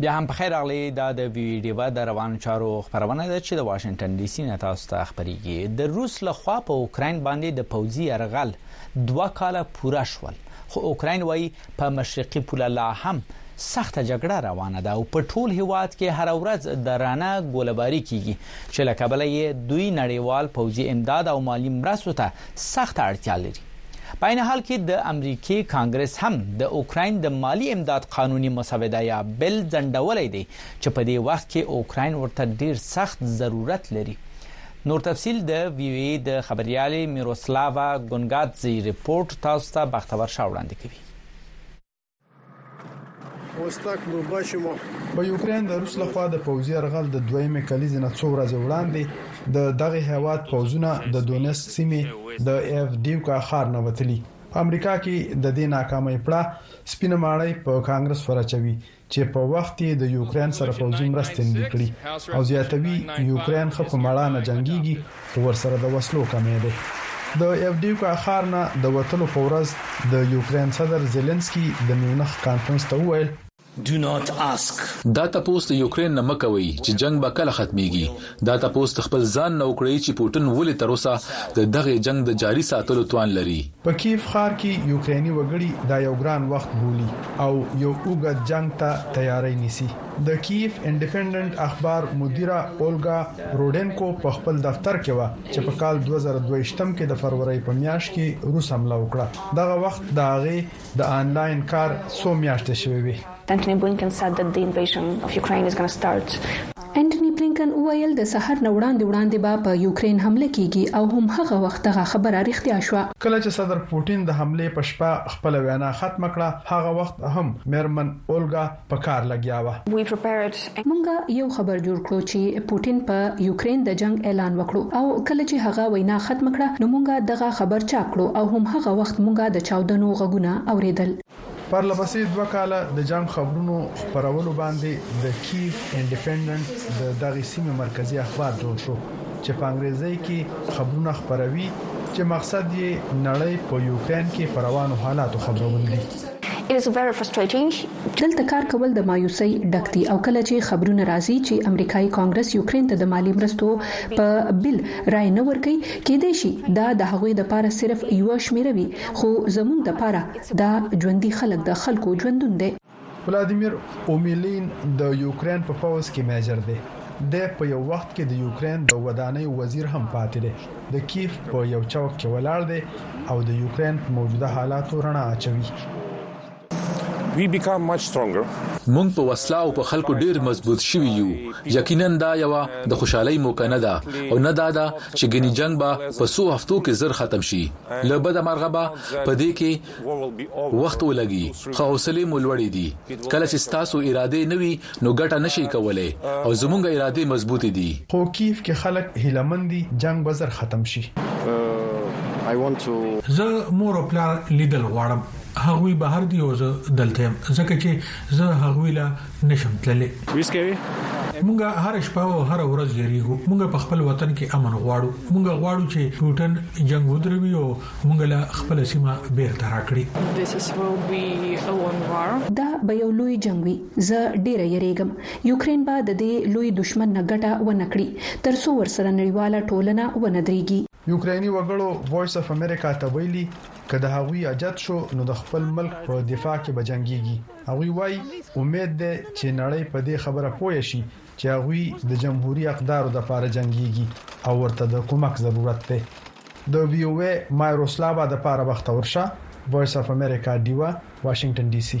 بیا هم په خیر اغلی دا د وی ډیو د روان چارو خبرونه ده چې د واشنگټن ډي سي نه تاسو ته خبريږي د روس له خوا په اوکرين باندې د پوځي يرغل دوه کاله پوره شول خو اوکرين وایي په مشرقي پوله لا هم سخته جګړه روانه ده او په ټول هیواد کې هر ورځ د رانه ګولباري کیږي چې له کبله یې دوی نړیوال پوځي امداد او مالی مرستو ته سخته اړتیا لري په عین حال کې د امریکای کانګرس هم د اوکرين د مالی امداد قانوني مسوده یا بل ځندولې دي چې په دې وخت کې اوکرين ورته ډیر سخت ضرورت لري نور تفصیل د وي او ای د خبریالې میروسلاوا ګونګادزي رپورټ تاسو ته بختور شاه وړاندې کوي. په یوکرین د روس لخوا د پوځي یرغل د دویمې کلیزې نه څو ورځې وړاندې د دغه هیواد پوځونه د دونیسک سیمې د ایف دیوکا ښار نه وتلي. په امریکا کې د دې ناکامۍ پړه سپینه ماڼۍ په کانګرس ور اچوي چې په وخت یې د یوکراین سره پوځي مرستې نه دي کړي او زیاتوي، یوکراین ښه په مړانه جنګیږي، خو ورسره د وسلو کمی دی. د ایوډیوکا ښار نه د وتلو په ورځ د یوکراین صدر زیلنسکي د میونخ کانفرنس ته وویل. دا تپوس د یوکراین نه مه کوئ چې جنګ به کله ختمیږي، دا تپوس د خپل ځان نه وکړئ چې پوټن ولې تر اوسه د دغه جنګ د جاري ساتلو توان لري؟ په کیف ښار کې یوکریني وګړي دا یو ګران وخت بولي او یو اوږد جنګ ته تیارۍ نیسي. د کیف انډیپنډنټ اخبار مدیره اولګا روډینکو په خپل دفتر کې وه چې په کال دوه زره دوه ویشت کې د فرورۍ په میاشت کې روس حمله وکړه. دغه وخت د هغې د انلاین کار څو میاشتې شوې وې. Antony Blinken said that the invasion of Ukraine is gonna start. انټوني بلینکن وویل، د سحر نه وړاندې وړاندې به په یوکرین حمله کیږي او همهغه وخت دغه خبره رښتیا شوه. کله چې صدر پوتین د حملې په شپه خپله وینا ختمه کړه، هغه وخت هم میرمن اولګا په کار لګیا وه. مونږ یو خبر جوړ کړو چی پوتین په یوکرین د جنګ اعلان وکړو او کله چی هغه وینا ختمه کړه نو مونږ دغه خبر چاپ کړو او هم هغه وخت مونږ د چاودنو غږونه اوریدل. پرله پسې دوه کاله د جنګ خبرونو خپرولو باندې د کیف انډیپنډنټ د دغی سیمې مرکزی اخبار جوړ شو چی په انګریزی کی خبرونه خپروی چی مقصد یی نړی په یوکرین کی په روانو حالاتو خبرول دی. دلته کار کول د مایوسۍ ډک دي او کله چې خبرونه راځي چې امریکايي کانګرس یوکرین ته د مالي مرستو په بیل رایه نه ورکوي، کیدای شي دا د هغوی لپاره صرف یوه شمیره وي، خو زموږ لپاره دا ژوندي خلک د خلکو ژوندون دی. ولادیمیر اومیلین د یوکرین په پوځ کې میجر دی. دی په یو وخت کې د یوکرین د ودانیو وزیر هم پاتې دی. د کیف په یو چوک کې ولاړ دی او د یوکرين په موجوده حالاتو رڼا اچوي. We become much stronger. موږ په وسله او په خلکو ډېر مضبوط شوي یو. یقینا دا یوه د خوشحالۍ موقع نه ده او نه دا ده چې ګني جنګ به په څو هفتو کې زر ختم شي. له بده مرغه به په دې کې وخت ولګي خو حوصلې مو لوړې دي کله چې ستاسو ارادې نه وي نو ګټه نه شئ کولای او زمونږ ارادې مضبوطې دي. خو کیف کې خلک هیله من دي جنګ به زر ختم شي. زه مور او پلار لیدل غواړم هغوی بهر دی او زه دلته یم ځکه چی زه هغوی له نشم تللی. مونږ هره شپه او هره ورځ یریږو مونږ په خپل وطن کی امن غواړو مونږ غواړو چی پوټن جنګ ودروی او مونږ له خپل سیمه بیرته راکړي دا به یو لوی جنګ وي زه ډیره یریګم یوکرین به د دې لوی دشمن نه ګټه ونه کړي ترڅو ورسره نړیواله ټولنه ونه دریږي یوکرایني وګړو وایس اف امریکا ته ویلي، که د هغوی حاجت شو نو د خپل ملک په دفاع کې به جنګیږي. هغوی وایي، امید دی چې نړۍ په دې خبره پوه شي چې هغوی د جمهوري اقدارو لپاره جنګیږي او ورته د کمک ضرورت دی. د وي او ای مایروسلاوا لپاره بختور شاه، وایس اف امریکا ډیوه، واشنګټن ډي سي.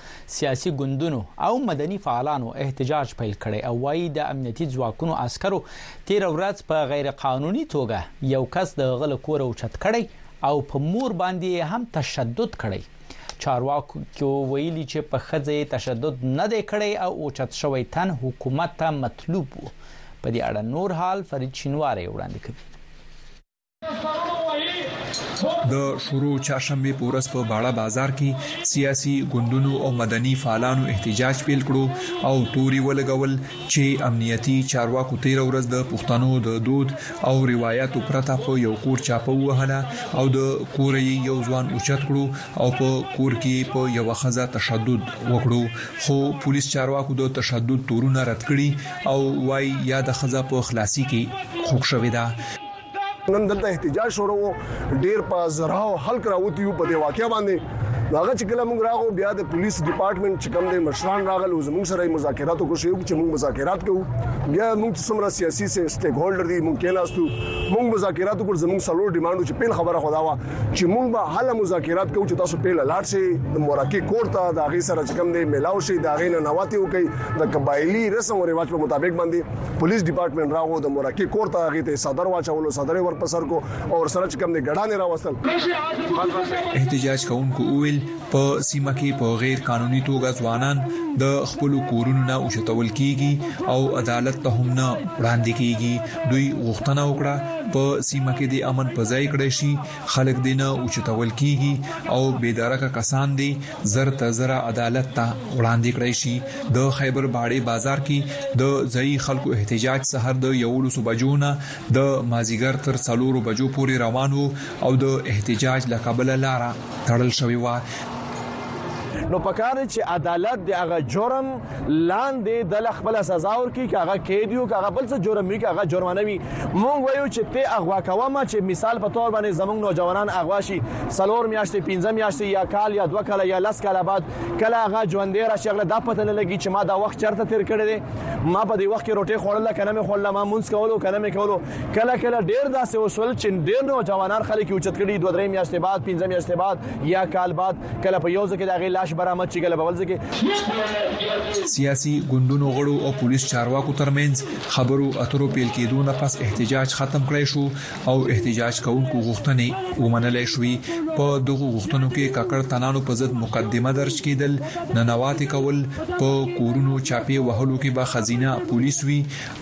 سیاسي ګوندونو او مدني فعالانو احتجاج پیل کړی او وايي د امنیتي ځواکونو عسکرو تېره ورځ په غیرقانوني توګه یو کس د هغه له کوره اوچت کړی او په مور باندې یې هم تشدد کړی. چارواکو ویلي چې په ښځه یې تشدد نه دی کړی او اوچت شوی تن حکومت ته مطلوب و. په دې اړه نور حال فرید شینواری وړاندې کوي. د شورو چهارشنبې په ورځ په باړه بازار کې سیاسي ګوندونو او مدني فعالانو احتجاج پیل کړو او توري ولګول چې امنیتي چارواکو تیر ورځ د پښتنو د دود او روایتو پرته په یو کور چاپه وهله او د کور یې یو ځوان اوچت کړو او په کور کې په یو خزه تشدد وکړو خو پولیس چارواکو د تشدد تورونه رد کړي او وايي یا د خزه په خلاصي کې خوښ شوې ده نن دلته احتجاج شروع وو ډیر په زراو خلک راوتی وو په دې واقعیا باندې هغه چې کله موږ راغو بیا د پولیس ډپارټمنټ چې کوم د مشران راغلو زموږ سره مذاکرات وکړو چې موږ مذاکرات کوو بیا موږ څومره سیاسي سه سټیک هولډر دي موږ کېناستو موږ مذاکرات وکړو زموږ سلور ډیماندو چې پیل خبره خدا وا چې موږ به حل مذاکرات کوو چې تاسو پیل لاړ شئ د موراکي کور ته د هغه سره چې کوم د ملاو شي د هغه نه نواته وکړي د قبایلی رسم او رواج په مطابق باندې پولیس ډپارټمنټ راغو د مورکی کور ته هغه ته صدر واچولو صدر ور پر سر کو او سره چې کوم نه ګډانه راوستل احتجاج کوونکو وویل په سیمه کې په غیر قانوني توګه ځوانان د خپل کورونو نه اوچتول کیږي او عدالت ته هم نه وړاندې کیږي دوی غوښتنه وکړه په سیمه کې د امن په ځای کړی شي خلک دینه اوچتول کیږي او بې درکه کسان دي زر تر زره عدالت ته وړاندې کړای شي د خیبر باړې بازار کې د ځایي خلکو احتجاج سهار د یولسو بجو نه د مازیګر تر څلورو بجو پورې روان و او د احتجاج له کبله لاره تړل شوې وه نو پکار چې عدالت د هغه جرم لاندې د له خپل سزا ورکی که هغه قید یو که هغه بل څه جرم وي که هغه جرمانه وي مونږ وایو چې ته اغوا کوه ما چې مثال په تور باندې زمونږ نوجوانان اغوا شي سلور میاشتې پنځه میاشتې یا کال یا دوه کال یا لس کال بعد کله هغه ژوندې را شغله دا پته نه لګي چې ما دا وخت چرته تیر کړی دی ما په دې وخت کې روټي خوړل کنه مې خوړل ما مونږ کولو کنه مې کولو کله کله ډیر داسې وسول چې ډیر نوجوانان خلک اوچت کړي دوه درې میاشتې بعد پنځه میاشتې بعد یا کال بعد کله په یو ځکه د هغې لاش برامد چې کله په بل ځکه سیاسي ګوندونو غړو او پولیس چارواکو ترمنځ خبرو اترو پیل کېدو نه پس احتجاج ختم کړی شو او احتجاج کوونکو غوښتنې ومنل شوې په دغو غوښتنو کې ککړ تنانو په ضد مقدمه درج کېدل ننوات کول په کورونو چاپی وهلو کې به خزینه پولیس وي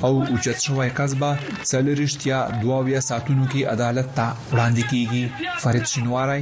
او اوچت شوی کسبه سلریشتیا دواویا ساتونو کې عدالت ته وړاندې کیږي فرید شینواری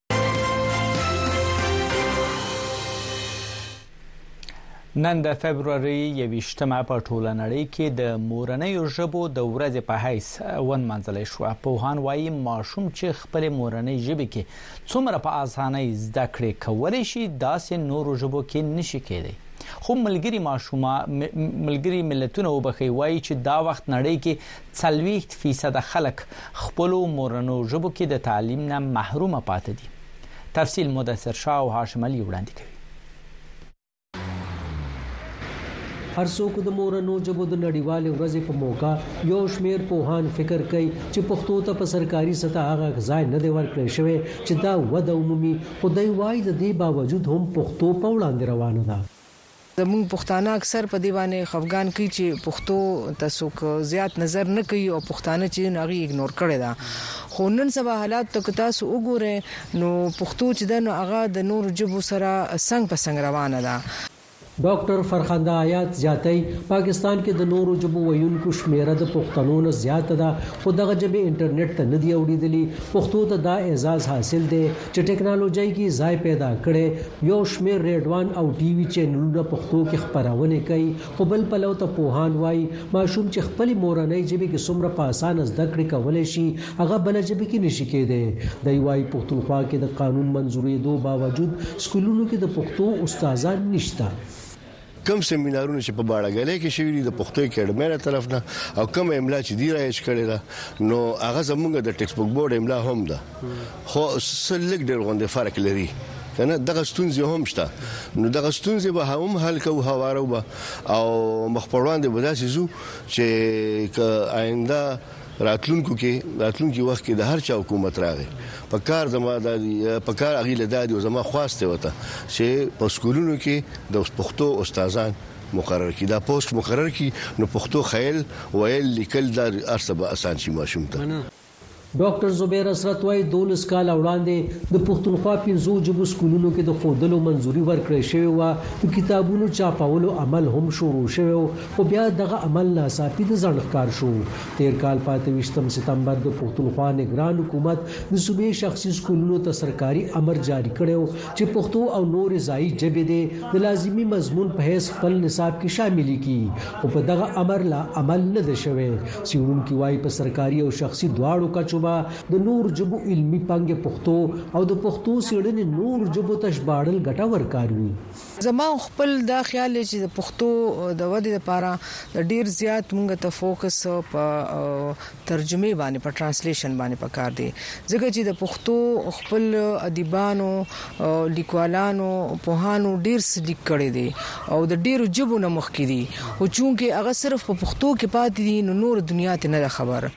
نن د فبروري 21مه په ټوله نړۍ کې د مورنۍ ژبو د ورځې په حیث ونمانځل شو په هان وايي ماشوم چې خپل مورنۍ ژبه کې څومره په اسانۍ زده کړې کولای شي داسې نورو ژبو کې نشي کېدی خو ملګری ماشوما ملګری ملتونه وبخي وایي چې دا وخت نړۍ کې څلوېښت فیصده خلک خپلو مورنو ژبو کې د تعلیم نه محروم پاتې دي. تفصیل مدثر شاه او هاشم علي وړاندې کوي. هر څوک د مورنو ژبو د نړیوالې ورځې په موقع یو شمېر پوهان فکر کوي چې پښتو ته په سرکاري سطح هغه ځای نه دی ورکړل شوی چې دا وده ومومي خو دی وايي د دې باوجود هم پښتو په وړاندې روانه ده. زموږ پښتانه اکثر په دې باندې خفګان کوي چې پښتو ته څوک زیات نظر نه کوي او پښتانه چې دي نو هغه یې اګنور کړې ده خو نن سبا حالاتو ته که تاسو وګورئ نو پښتو چې ده نو هغه د نورو ژبو سره څنګ په څنګ روانه ده. ډاکټر فرخنده حیات زیاتوي، پاکستان کې د نورو ژبو ویونکو شمېره د پښتنو نه زیاته ده خو دغه ژبې انټرنېټ ته نه دي اوړېدلي، پښتو ته دا اعزاز حاصل دی چې ټکنالوژۍ کې ځای پیدا کړي یو شمیر ریډوان او ټي وي چینلونه پښتو کې خبرونه کوي خو بل پلو ته پوهان وایي ماشوم چې خپل مورنۍ ژبه کې څومره په اسانه زده کړې کولای شي هغه بل ژبه کې نشي کېدی دی وایي پښتونخوا کې د قانون منزورېدو باوجود سکولونو کې د پښتو استادان نشته کوم سیمینارونه چې په باړه ګلې کې شوې دي د پښتو اکیډمۍ تر طرف نه او کوم املا چې دی رایج کړی دا نو هغه زمونږ د ټیکس بوک بورډ املا هم ده خو سلګ ډېر غونډه فرق لري کنه دغه ستونزې هم شته نو دغه ستونزې به هم حل کوو هوارو به او مخ پروان دی بداسې زو چې آینده راتلونکو کې راتلونکي وخت کې د هر چا حکومت راغی په کار زما د په کار اغي لداد او زما خواسته وته چې په سکولونو کې د پښتو استادان مقرر کی دا پوسټ مقرر کی نو پښتو خیل ویل لیکل دا ارسه به اسان شي ماشوم ته ډاکټر زبیر اسرت وایي دولس کاله وړاندې د پښتونخوا پنځو ژبو سکولونو کې د ښودلو منظوري ورکړی شوې وه د کتابونو چاپولو عمل هم شروع شوی خو بیا دغه عمل ناڅاپي د ځنډ ښکار شو. تېر کال په اته ویشتم ستمبر د پښتونخوا نګران حکومت د صوبې شخصي سکولونو ته سرکاري امر جاري کړی و چې پښتو او نورې ځايي ژبې دې د لازمي مضمون په حیث خپل نصاب کې شاملې کړي خو په دغه امر لا عمل نه دی شوی. څېړونکي وايي په سرکاري او شخصي دواړو کچو به د نورو ژبو علمي پانګې پښتو او د پښتو څېړنې نورو ژبو ته ژباړل ګټور کار وي. زما خو خپل دا خیال دی چې د پښتو د ودې لپاره د ډیر زیات مونږ ته فوکس په ترجمې باندې په ټرانسلیشن باندې پکار دی ځکه چې د پښتو خپل ادیبانو لیکوالانو پوهانو ډیر څه لیک کړي دي او د ډیرو جبو نه مخکې دي او چونکه هغه صرف په پښتو کې پاتې دي نو نور دنیا ته نه خبر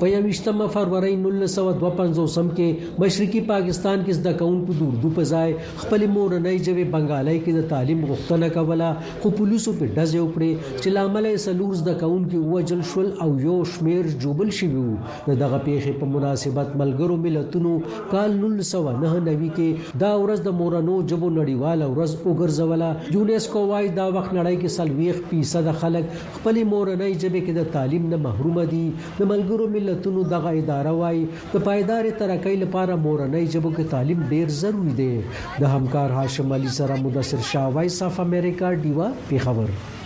په یوویشت مه فروری نولس سوه دوه پنځوس کې مشرقي پاکستان کې زده کوونکو د اردو په ځای خپلې مورنۍ ژبې بنګالۍ کې د تعلیم غوښتنه کوله خو پولیسو پرې ډزې وکړې چې له امله یې څلور زده کوونکي ووژل شول او یو شمېر ژوبل شوي وو د دغه پېښې په مناسبت ملګرو ملتونو کال نولس سوه نهه نوي کې دا ورځ د مورنو ژبو نړیواله ورځ وګرځوله یونیسکو وایي دا وخت نړۍ کې څلوېښت فیصده خلک خپلې مورنۍ ژبې کې د تعلیم نه محروم دي. د ملګرو ملتونو دغه اداره وايي، د پایدارې ترقۍ لپاره مورنۍ ژبو کې تعلیم ډېر ضروري دی. د همکار هاشم علي سره مدثر شاه وایس اف امریکا ډیوه پېښور.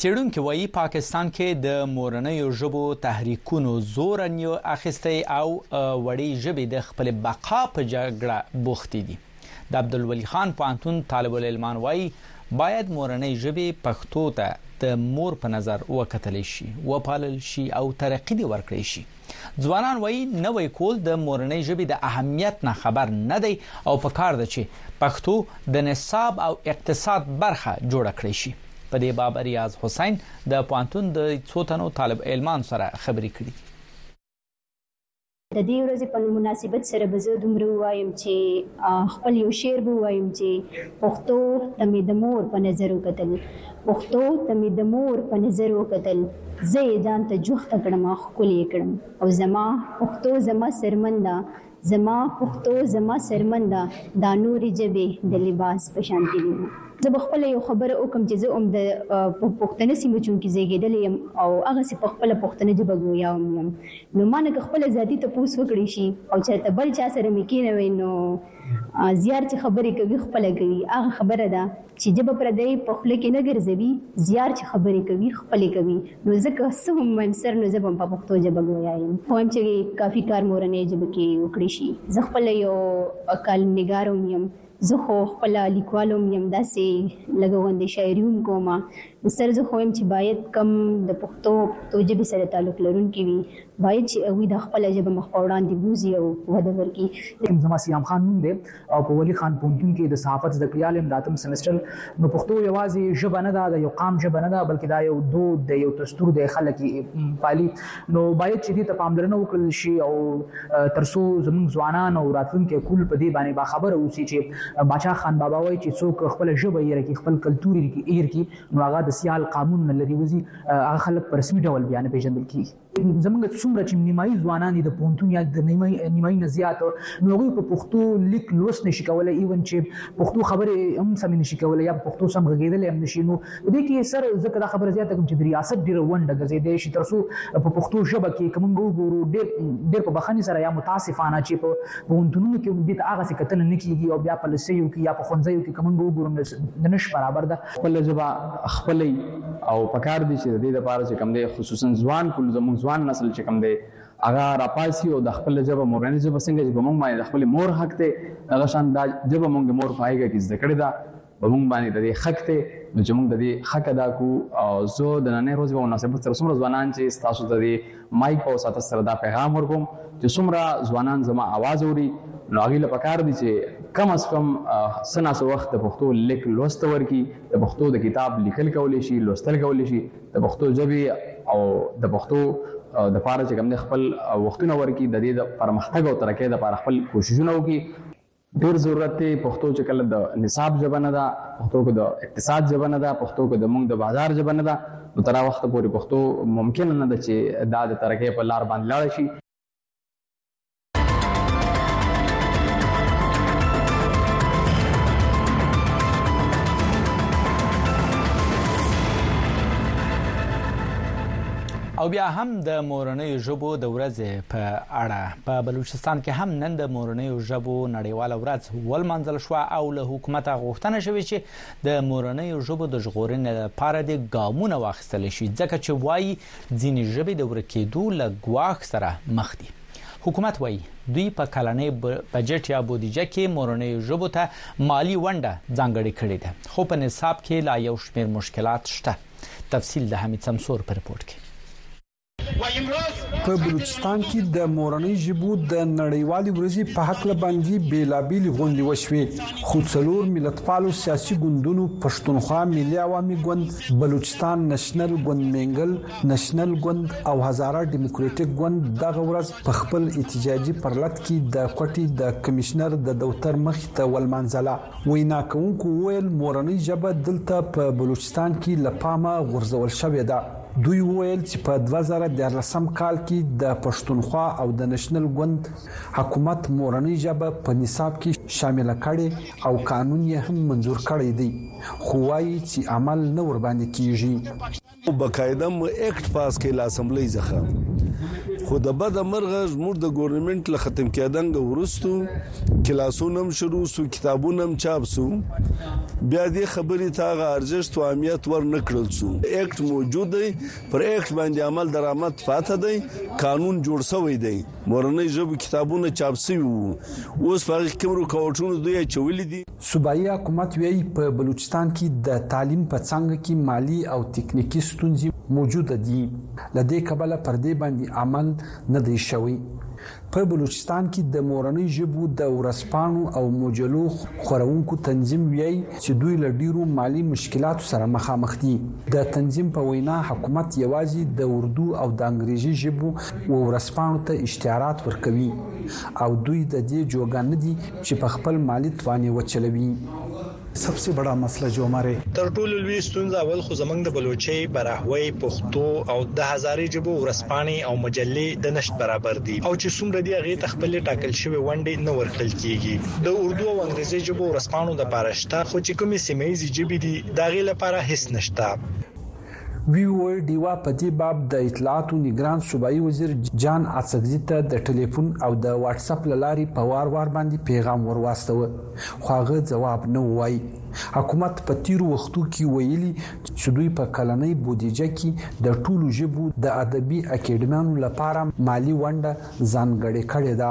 څېړونکي وایي پاکستان کې د مورنیو ژبو تحریکونو زور نیو اخیستی او وړې ژبې د خپل بقا په جګړه بوختې دي د عبدالولي خان پوهنتون طالب العلمان وایي باید مورنۍ ژبې پښتو ته د مور په نظر وکتل شي وپالل شي او ترقي دې ورکړې شي ځوانان وایي نوی کول د مورنۍ ژبې د اهمیت نه خبر نه دی او په کار ده چې پښتو د نصاب او اقتصاد برخه جوړه کړی شي په دې باب ریاض حسین د پوهنتون د څو تنو طالب علمانو سره خبرې کړې دي د دې ورځې په مناسبت سره به زه دومره وایم چې خپل یو شعر به وایم چې پښتو ته مې د مور په نظر وکتل پښتو ته مې د مور په نظر وکتل، زه يې ځان ته جوخته کړم، ښکلې يې کړم او زما پښتو زما څرمن ده، زما پښتو زما څرمن ده، دا نورې ژبې د لباس په شانتې دي. زه به خپله يو خبره وکړم چې زه هم د پښتنه سيمه چونکې زېږېدلې يم او هغسې په خپله پښتنه ژبه ګويا هم يم، نو مانه که خپله ذاتي تپوس وکړی شي او چرته بل چا سره مې کېنوی نو زيار چې خبرې کوي خپله کوي هغه خبره ده چې ژبه پردۍ په خوله کې نه ګرځوي زيار چې خبرې کوي خپلې کوي نو زه که څه هم وايم سر نو زه به هم په پښتو ژبه ګويا يم خو وايم چې کافي کار مورنۍ ژبه کې وکړی شي زه خپله يو کالم نګار هم يم زه خو خپله ليکوال هم يم داسې لږه غوندې شاعري هم کوم سر زه خو وایم چې باید کم د پښتو او پښتو ژبې سره تعلق لرونکي وي باید چې هغوی د خپله ژبه مخ په وړاندې بوځي او وده ورکړي. زما صیام خان نوم دی او په ولي خان پوهنتون کې د صحافت زده کړیال یم د اتم سمسټر. نو پښتو یوازې ژبه نه ده، د یو قام ژبه نه ده بلکې دا یو دود دی، یو تستور دی، خلک یې پالي. نو باید چې دې ته پاملرنه وکړل شي او تر څو زموږ ځوانان او راتلونکی کول په دې باندې باخبره اوسي چې باچا خان بابا وایي چې څوک خپله ژبه هېره کړي، خپل کلتور هېر کړي، نو هغه د سیال قامون نه لرې وځي، هغه خلک په رسمي ډول بیا نه پېژندل کېږي. زموږ څومره چې نیمایي ځوانان دي د پوهنتون یا د نیمایي نه زیات، نو هغوی په پښتو لیک لوست نه شي کولای، ایون چې پښتو خبرې هم سمې نه شي کولای یا په پښتو سم غږېدلی هم نه شي، نو په دې کې سر زه که دا خبره زیاته کړم چې د ریاست ډېره ونډه ګرځېدای شي تر څو په پښتو ژبه کې که موږ وګورو ډېر ډېر په بخښنې سره یا متاسفانه چې په پوهنتونونو کې دې ته هغسې کتنه نه کېږي او بیا په لسیو کې یا په ښوونځیو کې که موږ وګورو د نش برابر ده خپله ژبه خپلې او پکار دي چې د دې لپاره چې کوم دی خصوصا ځوان کول زموږ ځوان نسل چې کوم دی هغه راپاسي او د خپل ژبه مورنۍ ژبه څنګه چې په موږ باندې د خپل مور حق دی هغه شان دا ژبه موږ مور پایګه کې زده کړې ده په موږ باندې د دې حق دی نو چې موږ د دې حق ادا کو او زه د نننۍ ورځې په مناسبت سره څومره ځوانان چې ستاسو ته د مایک په وساته سره دا پیغام ورکوم چې څومره ځوانان زما आवाज اوري نو هغه له پکار دي چې کم از کم سنا سو وخت د پښتو لیک لوست ورکی د پښتو د کتاب لیکل کولې شي لوستل کولې شي د پښتو ژبه او د پښتو د پاره چې کوم خپل وختونه ورکی د دې د پرمختګ او ترقې د پاره خپل کوششونه وکړي ډیر ضرورت دی پښتو چې کله د نصاب ژبه نه ده پښتو کې د اقتصاد ژبه نه ده پښتو کې د موږ د بازار ژبه نه ده نو تر وخت پورې پښتو ممکن نه ده چې دا د ترقۍ په لار باندې لاړ شي او بیا هم د مورنۍ ژبو د ورځې په اړه په بلوچستان کې هم نن د مورنیو ژبو نړیواله ورځ ولمانځل شو او له حکومته غوښتنه شوې چې د مورنیو ژبو د ژغورنې لپاره د ګامونه واخیستل شي ځکه چې وایي ځینې ژبې د ورکیدو له ګواښ سره مخ دي حکومت وایي دوی په کلنۍ بجټ یا بودیجه کې مورنۍ ژبو ته مالی ونډه ځانګړې کړې ده خو په نصاب کې لا یو شمېر مشکلات شته تفصیل د حمید سمسور پر رپورت کې په بلوچستان کې د مورنۍ ژبو د نړیوالې ورځې په حق لباندې بیلابیل غونډې وشوې خو څلور ملتپالو سیاسي ګوندونو پښتونخوا ملي عوامي ګوند بلوچستان نېشنل ګوند مینګل نېشنل ګوند او هزاره دیموکراتیک ګوند دغه ورځ په خپل احتجاجي پرلت کې د کوټي د کمشنر د دفتر مخ ته ولمنځله وینا کوونکو ویل مورنۍ ژبه دلته په بلوچستان کې لپامه غورځول شوې ده دوی وویل چې په 2014 کال کې د پښتونخوا او د نېشنل ګوند حکومت مورنۍ ژبه په نصاب کې شامل کړي او قانون یې هم منظور کړی دی خو وایي چې عمل نه ور باندې کیږي او بقاعده مو اکټ پاس کړي لا اسمبلی ځخه خو د بده مرغه زموږ د ګورنمنت له ختم کېدنګ ورستو کلاسونه هم شروع سو کتابونه هم چاپ سو بیا دې خبرې ته هغه ارزښت او اهمیت ور نه کړل سو اکټ موجود دی پر اکټ باندې عمل درآمد پاته دی قانون جوړ شوی دی مورنۍ ژبه کتابونه چاپ شوي وو اوس په هغه کوم رکاوټونو دوی چولې دي صوبایي حکومت وایي په بلوچستان کې د تعلیم په څنګه کې مالی او تکنیکی ستونزې موجود دي لدې کبله پر دې باندې عمل نه دی شوی په بلوچستان کې د مورنۍ ژبو د ورځپاڼو او مجلو خورونکو تنظیم ویایي چې دوی له ډیرو مالی مشکلاتو سره مخامخ دي د تنظیم په وینا حکومت یوازې د اردو او د انګریزي ژبو و ورځپاڼو ته اشتهارات ورکوي او دوی د دې جوګه نه دي چې په خپل مالی توان یې وچلوي سب سي بډا مسله جو هماري. تر ټولو لوی ستونزه اول خو زمونږ د بلوچۍ، براهوۍ، پښتو او دهزارې ژبو ورځپاڼې او مجلې د نشت برابر دي او چې څومره دي هغې ته خپلې ټاکل شوې ونډې نه ورکړل کیږي. د اردو او انګریزۍ ژبو ورځپاڼو لپاره شته خو چې کومې سیمه ایزې ژبې دي د هغې لپاره هیڅ نشته. وی وویل ډیوا په دې باب د اطلاعاتو نګران صوبایي وزیر جان اڅکزي ته د ټلیفون او د واتس اپ لاري په وار وار باندې پیغام ورواستوه خو هغه ځواب نه وایي حکومت په تیرو وختو کې ویلي چې دوی په کلنۍ بودیجه کې د ټولو ژبو د ادبي اکیډمیانو لپاره مالی ونډه ځانګړې کړې ده.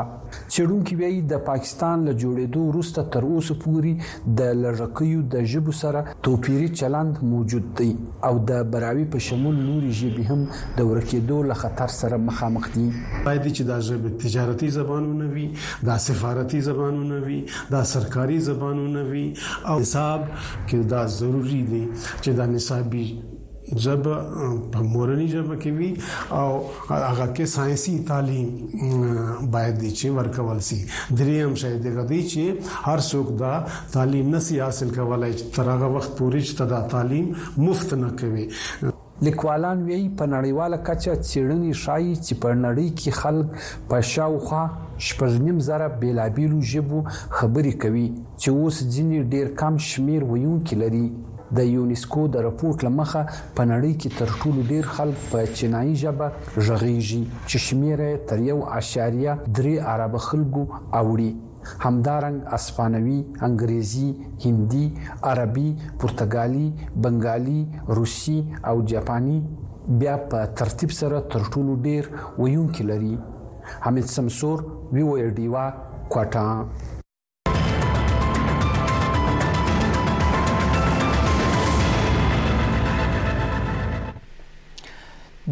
څېړونکي وايي، د پاکستان له جوړېدو وروسته تر اوسه پورې د لږکیو د ژبو سره توپیري چلند موجود دی او د براوي په شمول نورې ژبې هم د ورکېدو له خطر سره مخامخ دي. باید دي چې دا ژبې تجارتي زبانونه وي، دا سفارتي زبانونه وي، دا سرکاري زبانونه وي او نصاب کې دا ضروري دي چې دا نصابي ژبه په مورنۍ ژبه کې وي او هغه کې ساينسي تعلیم باید چې ورکول شي دریم شی د غدي چې هر څوک دا تعلیم نسی حاصل کولای تر هغه وخت پورې چې دا تعلیم مفت نه کوي لیکوالان وایي په نړیواله کچه څېړنې ښایي چې په نړۍ کې خلک په شاوخوا شپږ نیم زره بېلابېلو ژبو خبرې کوي چې اوس ځینې ډېر کم شمیر ویونکي لري د یونیسکو د رپورټ له مخه په نړۍ کې تر ټولو ډیر خلک په چینایي ژبه غږیږي چې شمیر یې تر یو اشاریه درې اربه خلکو اوړي. همدارنګ اسپانوي، انګریزي، هندي، عربي، پرتګالي، بنګالي، روسي او جاپاني بیا په ترتیب سره تر ټولو ډیر ویونکي لري. حمید سمسور، ویویډیوا، کوټه.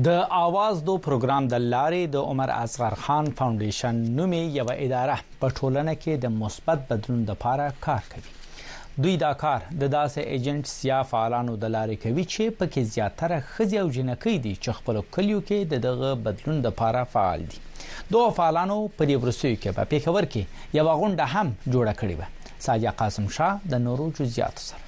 د اواز دو پروګرام د لارې د عمر اصغر خان فاونډیشن نومي یو اداره په ټولنه کې د مثبت بدلون لپاره کار کوي دوی دا کار د داسې ایجنټس یا فعالانو د لارې کوي چې پکې زیاتره خځې او جنکۍ دي چې خپل کلیو کې دغه بدلون لپاره فعال دي دغو فعالانو په دې وروستیو کې په پیښور کې یو غونډه هم جوړه کړې و ساجا قاسم شاه د نورو جزئیاتو سره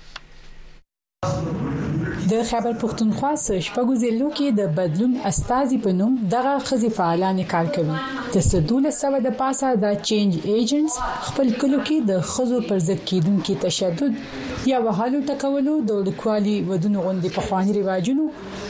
د خیبر پښتونخوا سره شپږو ضلعو کې د بدلون استاذي په نوم دغه خزي فعالان کار کوي د 1200 د پاسه د چینج ایجنټس خپل کلو کې د خزو پر ضد کیدونکو تشدد یا وهلو ټکولو د لکوالي ودونو غوندي په خواني رواجونو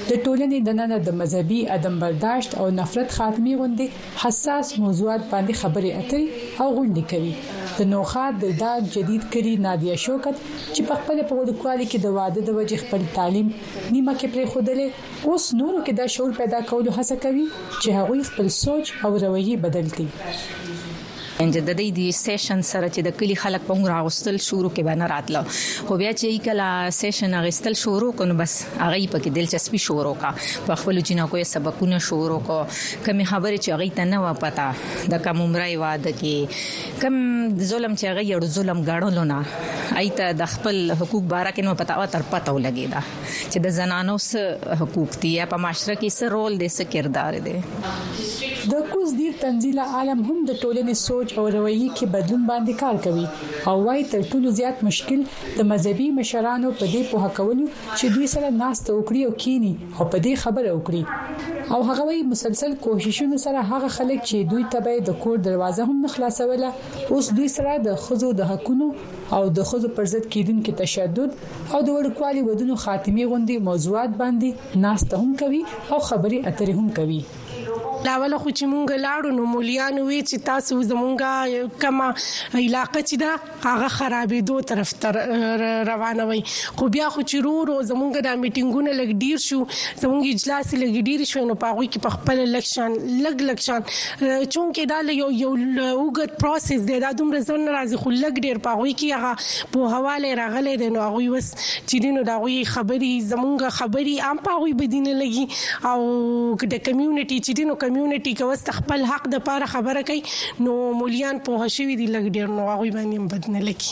د ټولنې دننه د مذهبي عدم برداشت او نفرت خاتمې غوندې حساس موضوعات باندې خبرې اترې او غونډې کوي. د نوښار د ډاګ جدید کلي نادیه شوکت چې په خپله په وړوکوالي کې د واده د وجې خپل تعلیم نیمه کې پرېښودلی، اوس نورو کې دا شعور پیدا کولو هڅه کوي چې هغوی خپل سوچ او رویې بدل کړي. انجه د دی دی سیشن سره چی د کلی خلک په عمر اغوستل شورو که به نه راتله خو بیا چی ای کله سیشن اغیستل شورو که نو بس هغه ای پکی دلچسپی شورو که په خپلو جینکو یی سبقونه شورو که کمی خبری چی هغی ته نه وه پته د کم عمری واده کی کم ظلم چی هغی یړو ظلم ګڼلو نه ای ته د خپل حقوق باره کی نه وه پته هغه تر پته ولګیده. چې د زنانو څه حقوق دي یا په معاشره کې څه رول دی څه کردار دی د کوز دیر تنزیل عالم هم د ټولنې سوچ او رویي کې بدلون باندې کار کوي او وايي تر ټولو زیات مشکل د مذهبي مشرانو په دې په حقولو چې دوی سره ناس ته وکړي او کینی او په دې خبره وکړي او هغه وی مسلسل کوششونو سره هغه خلک چې دوی ته به د کور دروازه هم نه خلاصوله اوس دوی سره د خزو د حقونو او د خزو پر ضد کیدونکو تشدد او د وړوکوالي ودونو خاتمي غوندي موضوعات باندې ناسته هم کوي او خبري اترې هم کوي دا ول خو چې مونږ لاړو نو مولیان وی چې تاسو زمونږه کما علاقې چې دا هغه خرابې دوه طرف تر روانه وي خو بیا خو چې رو رو زمونږه د میټینګونه لګ ډیر شو زمونږ اجلاس لګ ډیر شو نو پاغوي کې په خپل لکشان لګ لکشان چونکه دا یو یو وګت پروسس دی دا دومره ځن راځي خو لګ ډیر پاغوي کې هغه پوهوالی راغلی دی نو هغوی وس چې دي نو د هغوی خبرې زمونږ خبرې عام په هغوی بدی نه لګي او د کمیونټي چې دي نو کمیونټي که وس خپل حق د پاره خبره کوي نو مولیان پوه شوي دي لږ ډیر نو هغوی باندې هم بد نه لګي.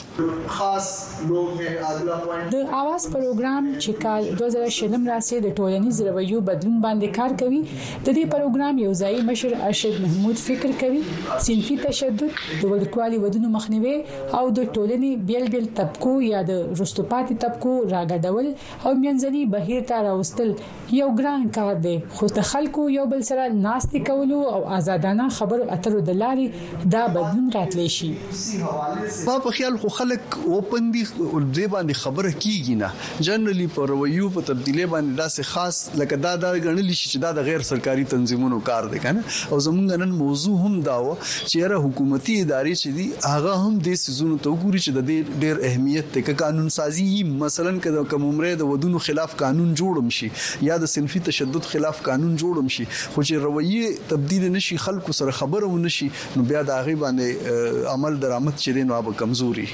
د اواز پروګرام چې کال دوه زره شلم راهیسې د ټولنیز رویو بدلون باندې کار کوي، د دې پروګرام یو ځايي مشر ارشد محمود فکر کوي، صنفي تشدد، د وړوکوالي ودونو مخنیوی، او د ټولنې بیل بیل طبقو یا د رستو پاتې طبقو راګډول او منځني بهیر ته راوستل یو ګران کار دی خو د خلکو یو بل سره ناستې کولو او آزادانه خبرو اترو د لارې دا بدلون راتلی شي. زما په خیال خو خلک اوپن دي، دې باندې خبره کیږي نه. جنرالي په رويو په تبديلۍ باندې داسې خاص لکه دا دا ګڼلی شي چې دا د غير سرکاري تنظيمونو کار دی کنه او زمونږ نن موضوع هم دا و چې يره حکومتي ادارې چې دي هغه هم دې سيزونو ته وګوري چې د دې ډېر اهمیت دی که قانون سازي مثلا که د کم عمره د ودونو خلاف قانون جوړم شي یا د صنفي تشدد خلاف قانون جوړم شي خو چې رويي تبديل نشي خلکو سره خبره ونشي نو بیا د هغه باندې عمل درآمد چې دي نو هغه کمزوري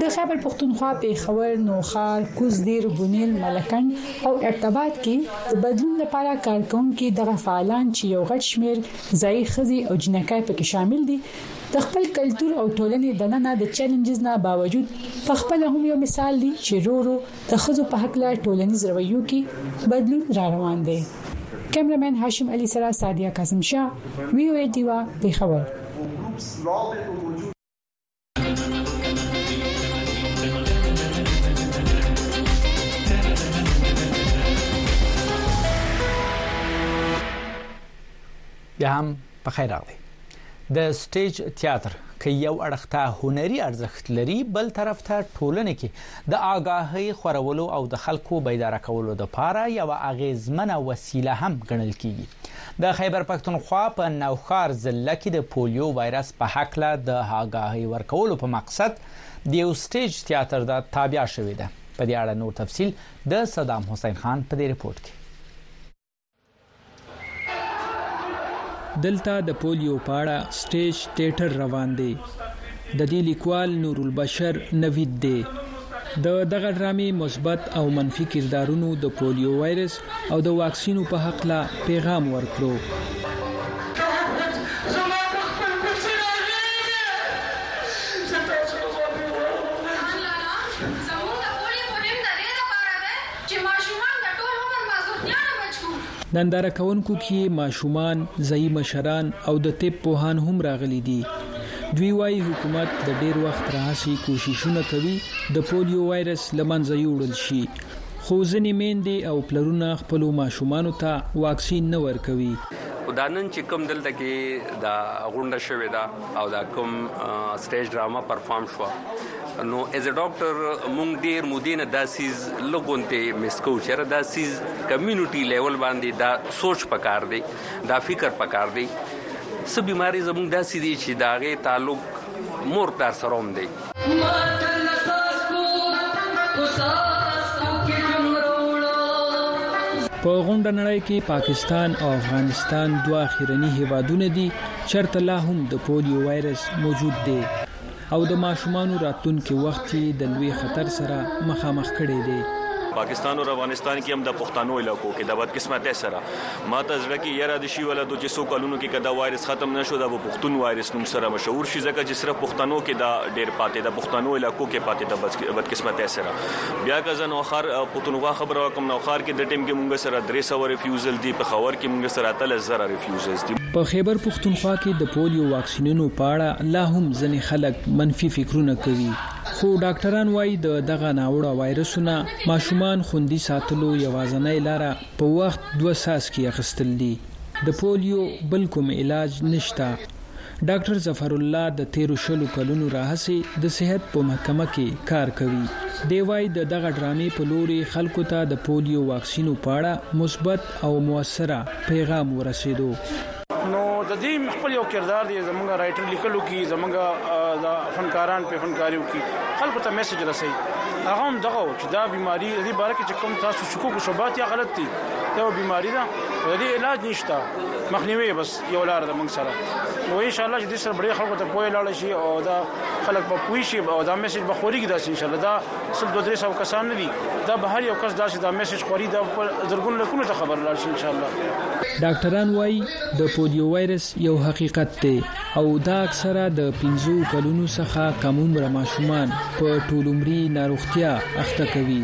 د خېبر پښتونخوا پېښور، نوښار، کوز دیر، بونېر، ملکنډ او ارتباط کې د بدلون لپاره کار کوونکي دغه فعالان چې یو غټ شمېر ځايي ښځې او جینکۍ پکې شامل دي، د خپل کلتور او ټولنې دننه د چېلنجز نه باوجود په خپله هم یو مثال دي چې ورو ورو د ښځو په هکله ټولنیز رویو کې بدلون راروان دی. کېمره مېن هاشم علي سره سعدیه کاظم شاه، وي او ای ډیوه، پېښور. بیا هم په خیر راغلی د سټیج تیاتر که یو اړخ ته هنري ارزښت لري بل طرف ته ټولنه کې د آگاهۍ خورولو او د خلکو بیدار کولو لپاره یو اغیزمنه وسیله هم ګڼل کیږي د خیبر پښتونخوا په نوښار ضلع کې د پولیو وایرس په حقله د آګاهۍ ورکولو په مقصد د یو سټیج تیاتر د تابع شوې ده په دې اړه نور تفصیل د صدام حسین خان په دې رپورت کې دلته د پولیو پاړه سټیج تیټر روان دی د دې لیکوال نور البشر نوید دی د دغه ډرامې مثبت او منفي کردارونو د پولیو وایرس او د واکسینو په حقله پیغام ورکړو. ننداره کوونکو کې ماشومان، ځايي مشران او د طب پوهان هم راغلي دي. دوی وايي حکومت د ډیر وخت راهسي کوششونه کوي د پولیو وایرس لمنځه یوړل شي خو ځنې میندې او پلرونه خپلو ماشومانو ته واکسین نه ورکوي. خو دا نن چې کوم دلته کې دا غونډه شوې ده او دا کوم سټیج ډرامه پرفارم شوه نو ایز ا ډاکټر مونږ ډیر مودې نه دا سیز لګونته مس کو چیرې دا سیز کمیونټي لیول باندې دا سوچ پکار دی دا فکر پکار دی څه بیماری زموږ داسې دي چې د هغې تعلق مور پلار سره هم دی. په غونډه نړۍ کې پاکستان او افغانستان دوه اخیرني هیوادونه دي چرته لا هم د پولیو وایرس موجود دی او د ماشومانو راتلونکي وخت یې د لوی خطر سره مخامخ کړی دی. پاکستان او افغانستان کې هم د پښتنو علاقو کې د بدقسمتۍ سره ماته زړه کې یره د شي ولا چې څو کلونو کې کدا وایرس ختم نشو دا په پښتون وایرس نوم سره مشهور شي ځکه چې صرف پښتنو کې دا ډیر پاتې د پښتنو علاقو کې پاتې د بدقسمتۍ سره بیا که زه نوښار پښتونخوا خبره وکم نوښار کې د ټیم کې مونږ سره 300 ریفیوزل دي پښاور کې مونږ سره اتل زره ریفیوزز دي. په خیبر پښتونخوا کې د پولیو واکسینونو په اړه لا هم ځنې خلک منفي فکرونه کوي خو ډاکټران وايي د دغه ناوړه وایرسو نه ماشومان خوندي ساتلو یوازنۍ لاره په وخت دوه څاڅکي اخیستل دي د پولیو بل کوم علاج نشته. ډاکټر ظفرالله د تېرو شلو کلونو راهسې د صحت په محکمه کې کار کوي. دی وايي، د دغه ډرامې په لورې خلکو ته د پولیو واکسینو په اړه مثبت او موثره پیغام ورسېدو. نو د دې مې خپل یو کردار دی، زموږ رایټر لیکلو کې، زموږ دا فنکاران پرې فنکاریو کې خلکو ته میسج رسوي، هغه هم دغه و چې دا بیماري، د دې باره کې چې کوم تاسو شکوک او شبهات یا غلط دي، دا یوه بیماري ده او د دې علاج نشته، مخنیوی یې بس. یو لار ده موږ سره نو ان شاء الله چې د سره بډې خلکو ته پوهه لاړ شي او دا خلک په پوي شي او دا میسج به خوري داسې ان شاء الله دا سل دوه درې سو کسان نه دي دا به هر یو کس داسې دا میسج خوري دا په زرګون لکونو ته خبر لاړ شي ان شاء الله ډاکټران وایي د پولیو وایرس یو حقیقت دی او دا اکثره د 15 کلونو څخه کم عمر ماشومان په ټولومري ناروغتیا اخته کوي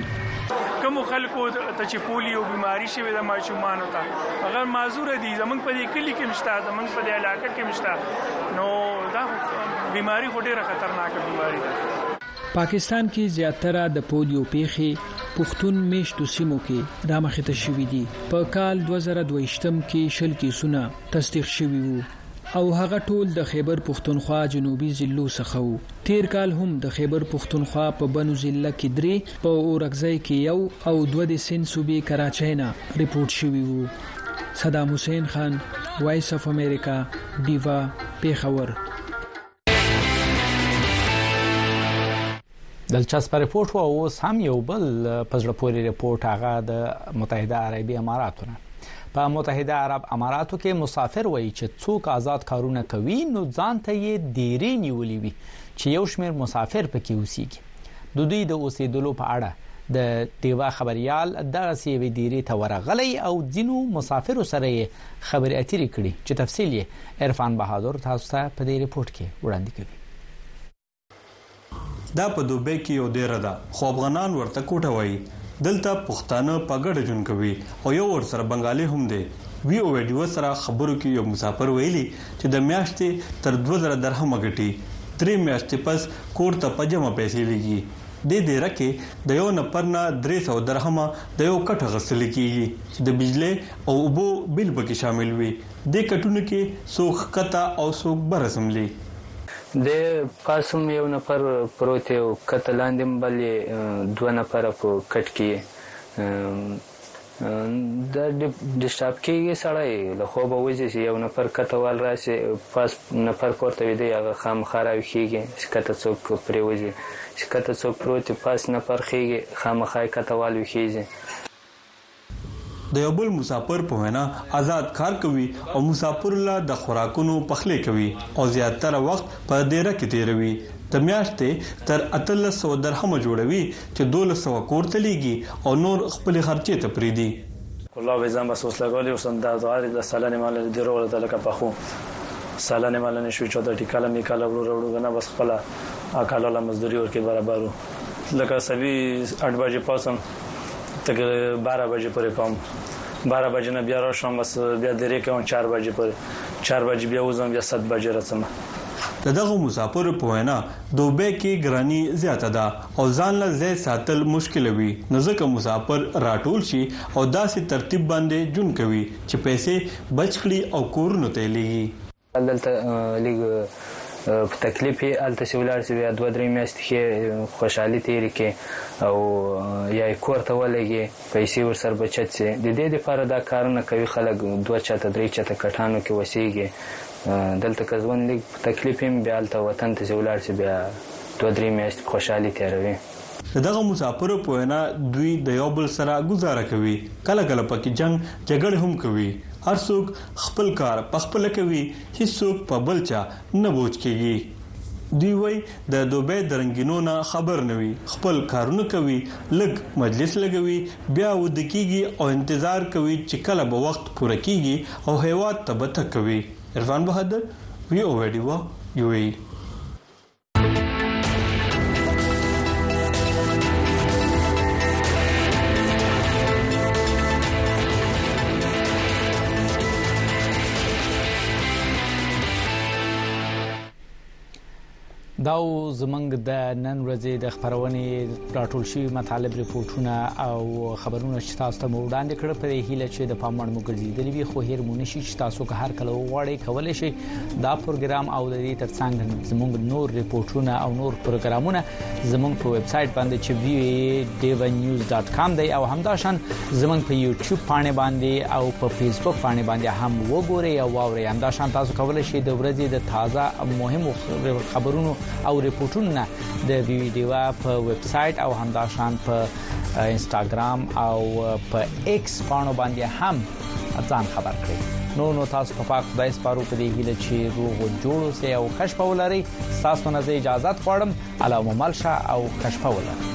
کوم خلکو ته چې پولیو بیماری شوی د ماشومان ته هغه معذور دي زمونږ په دې کلی کې مشته زمونږ په دې علاقې کې مشته نو دا بیماری خو ډیره خطرناکه بیماری ده پاکستان کې زیاتره د پولیو پیخي پښتون میشتو سیمو کې رامخې ته شوې دي په کال 2022 کې شل کیسونه تصدیق شوي وو او هغه ټول د خېبر پښتونخوا جنوبي ضلعو څخه وو. تېر کال هم د خېبر پښتونخوا په بنو ضلع کې درې، په اورکزۍ کې یو او دوه د سند صوبې کراچۍ نه رپورټ شوي وو. صدام حسین خان، وایس اف امریکا، ډیوه، پېښور. دلچسپ رپورټ و اوس هم یو بل پزړه پوری رپورټ هغه د متحده عربی اماراتو نه په متحده عرب اماراتو کې مسافر وایي چې څوک آزاد کارونه کوي نو ځان ته یې دیری نیولې وي چې یو شمیر مسافر پکې اوسيږي د دوی د اوسېدلو په اړه د دیوا خبريال دغه سیوی دیری ته ورغلی او ځینو مسافر سره یې خبرې اترې کړي چې تفصیل یې عرفان بهادر تاسو ته په دې رپورټ کې وړاندې کوي. دا په دوبی کې یو دیره ده خو افغانان ورته کوټه وایی دلته پښتانه په ګډه ژوند کوی او یو ورسره بنګالی هم دی وی او ویډیو سره خبرو کې یو مسافر ویلی چې د میاشتې تر دوه زره درهمه ګټی دری میاشتې پس کور ته په جمع پیسې لیږی دی دیره کې د یو نفر نه دری سوه درهمه د یو کټ اخستل کیږی چې د بجلی او اوبو بل پکې شامل وي. دې کټونو کې څوک ښکته او څوک بره څملي. د پاس هم یو نفر پروت یې او ښکته لاندې هم بل یې دوه نفره په کټ کې یې. دا ډسټاب کېږي سړی له خوبه وځي چې یو نفر ښکته وال راشي پاس نفر پورته ویده یې هغه خامخا راویښېږي چې ښکته څوک پرېوځي. چې ښکته څوک پروت وي پاس نفر خېږي خامخا یې ښکته وال ویښېږي. د یو بل مساپر په وینا ازاد کار کوي او مساپرو له د خوراکونو پخلی کوي او زیاتره وخت په دېره کې تېروي. د میاشتې تر اتلس سوه درهمه جوړوي چې دولس سوه کور ته لېږي او نور خپلې خرچې ته پرېږدي. الله به ځان بس اوس لګولي اوس هم دا دعا دي د سلنې مالنې دېرو ورځو ته لکه پخو سلنې مالنې شوي چوته ټیکاله میکاله وړو راوړو کنه بس خپله اکاله له مزدوري ورکې برابر وو لکه سبي اټ بجې پاڅم ته که بارا بجې پورې کوم بارا بجې نه بیا راشم بس بیا درې کوم چار بجې پورې چار بجې بیا وزم بیا ست بجې رسم د دغو مسافرو په وینا دوبی کې ګراني زیاته ده او ځان له ځای ساتل مشکل وي نو ځکه مسافر راټول شي او داسې ترتیب باندې ژوند کوي چې پیسې بچ کړي او کورونو ته یې لیږي. دلته لږ په تکلیف یې هلته چې ولاړ شي بیا دوه درې میاشتې ښې خوشحالي تېرې کړې او یا یې کور ته ولګې پیسې ورسره بچت شي د دې دپاره دا کارونه کوي خلک دوه چته درې چته کټانو کې وسېږي دلته که ژوند لږ په تکلیف هم بیا هلته وطن ته چې ولاړ شي بیا دوه درې میاشتې په خوشحالي تېروي. د دغه مساپرو په وینا دوی د یو بل سره ګوزاره کوي کله کله پکې جنګ جګړې هم کوي هر څوک خپل کار پخپله کوي هیڅوک په بل چا نه بوج کیږي دوی وایي د دوبی درنګینو نه خبر نه وي خپل کارونه کوي لږ مجلس لګوي بیا وده کیږي او انتظار کوي چې کله به وخت پوره کیږي او هیواد ته به تګ کوي عرفان بهادر وي او ویډیوه یو ای. دا زمنګ د نن ورځې د خبرونې راټول شوی مطالب ریپورتونه او خبرونه چې تاسو ته وړاندې کړ په هیله چې د پاموړ مو ګرځیدلی وي خو هیر مونږ شي چې تاسو که هر کله وغواړئ کولای شئ دا پروګرام او د دې ترڅنګ زموږ نور ریپورتونه او نور پروګرامونه زموږ په ویب سټ باندې چې view.devanews.com دی او همداشان زموږ په یوټیوب باندې باندې او په فیسبوک باندې باندې هم وګورئ او واورئ همداشان تاسو کولی شئ د ورځې د تازه مهمو خبرونو او ریپورتونو نه د ویو دیوا په ویب سټ او همداشان په انستګرام او په ایکس باندې باندې هم ځان خبر کړئ نو نو تاسو په پاک خدای سپارو په دې هیله چې روغ او جوړ اوسئ او کشف ولرئ تاسو نه زه اجازه غواړم علاوه مل شه او کشف ولرئ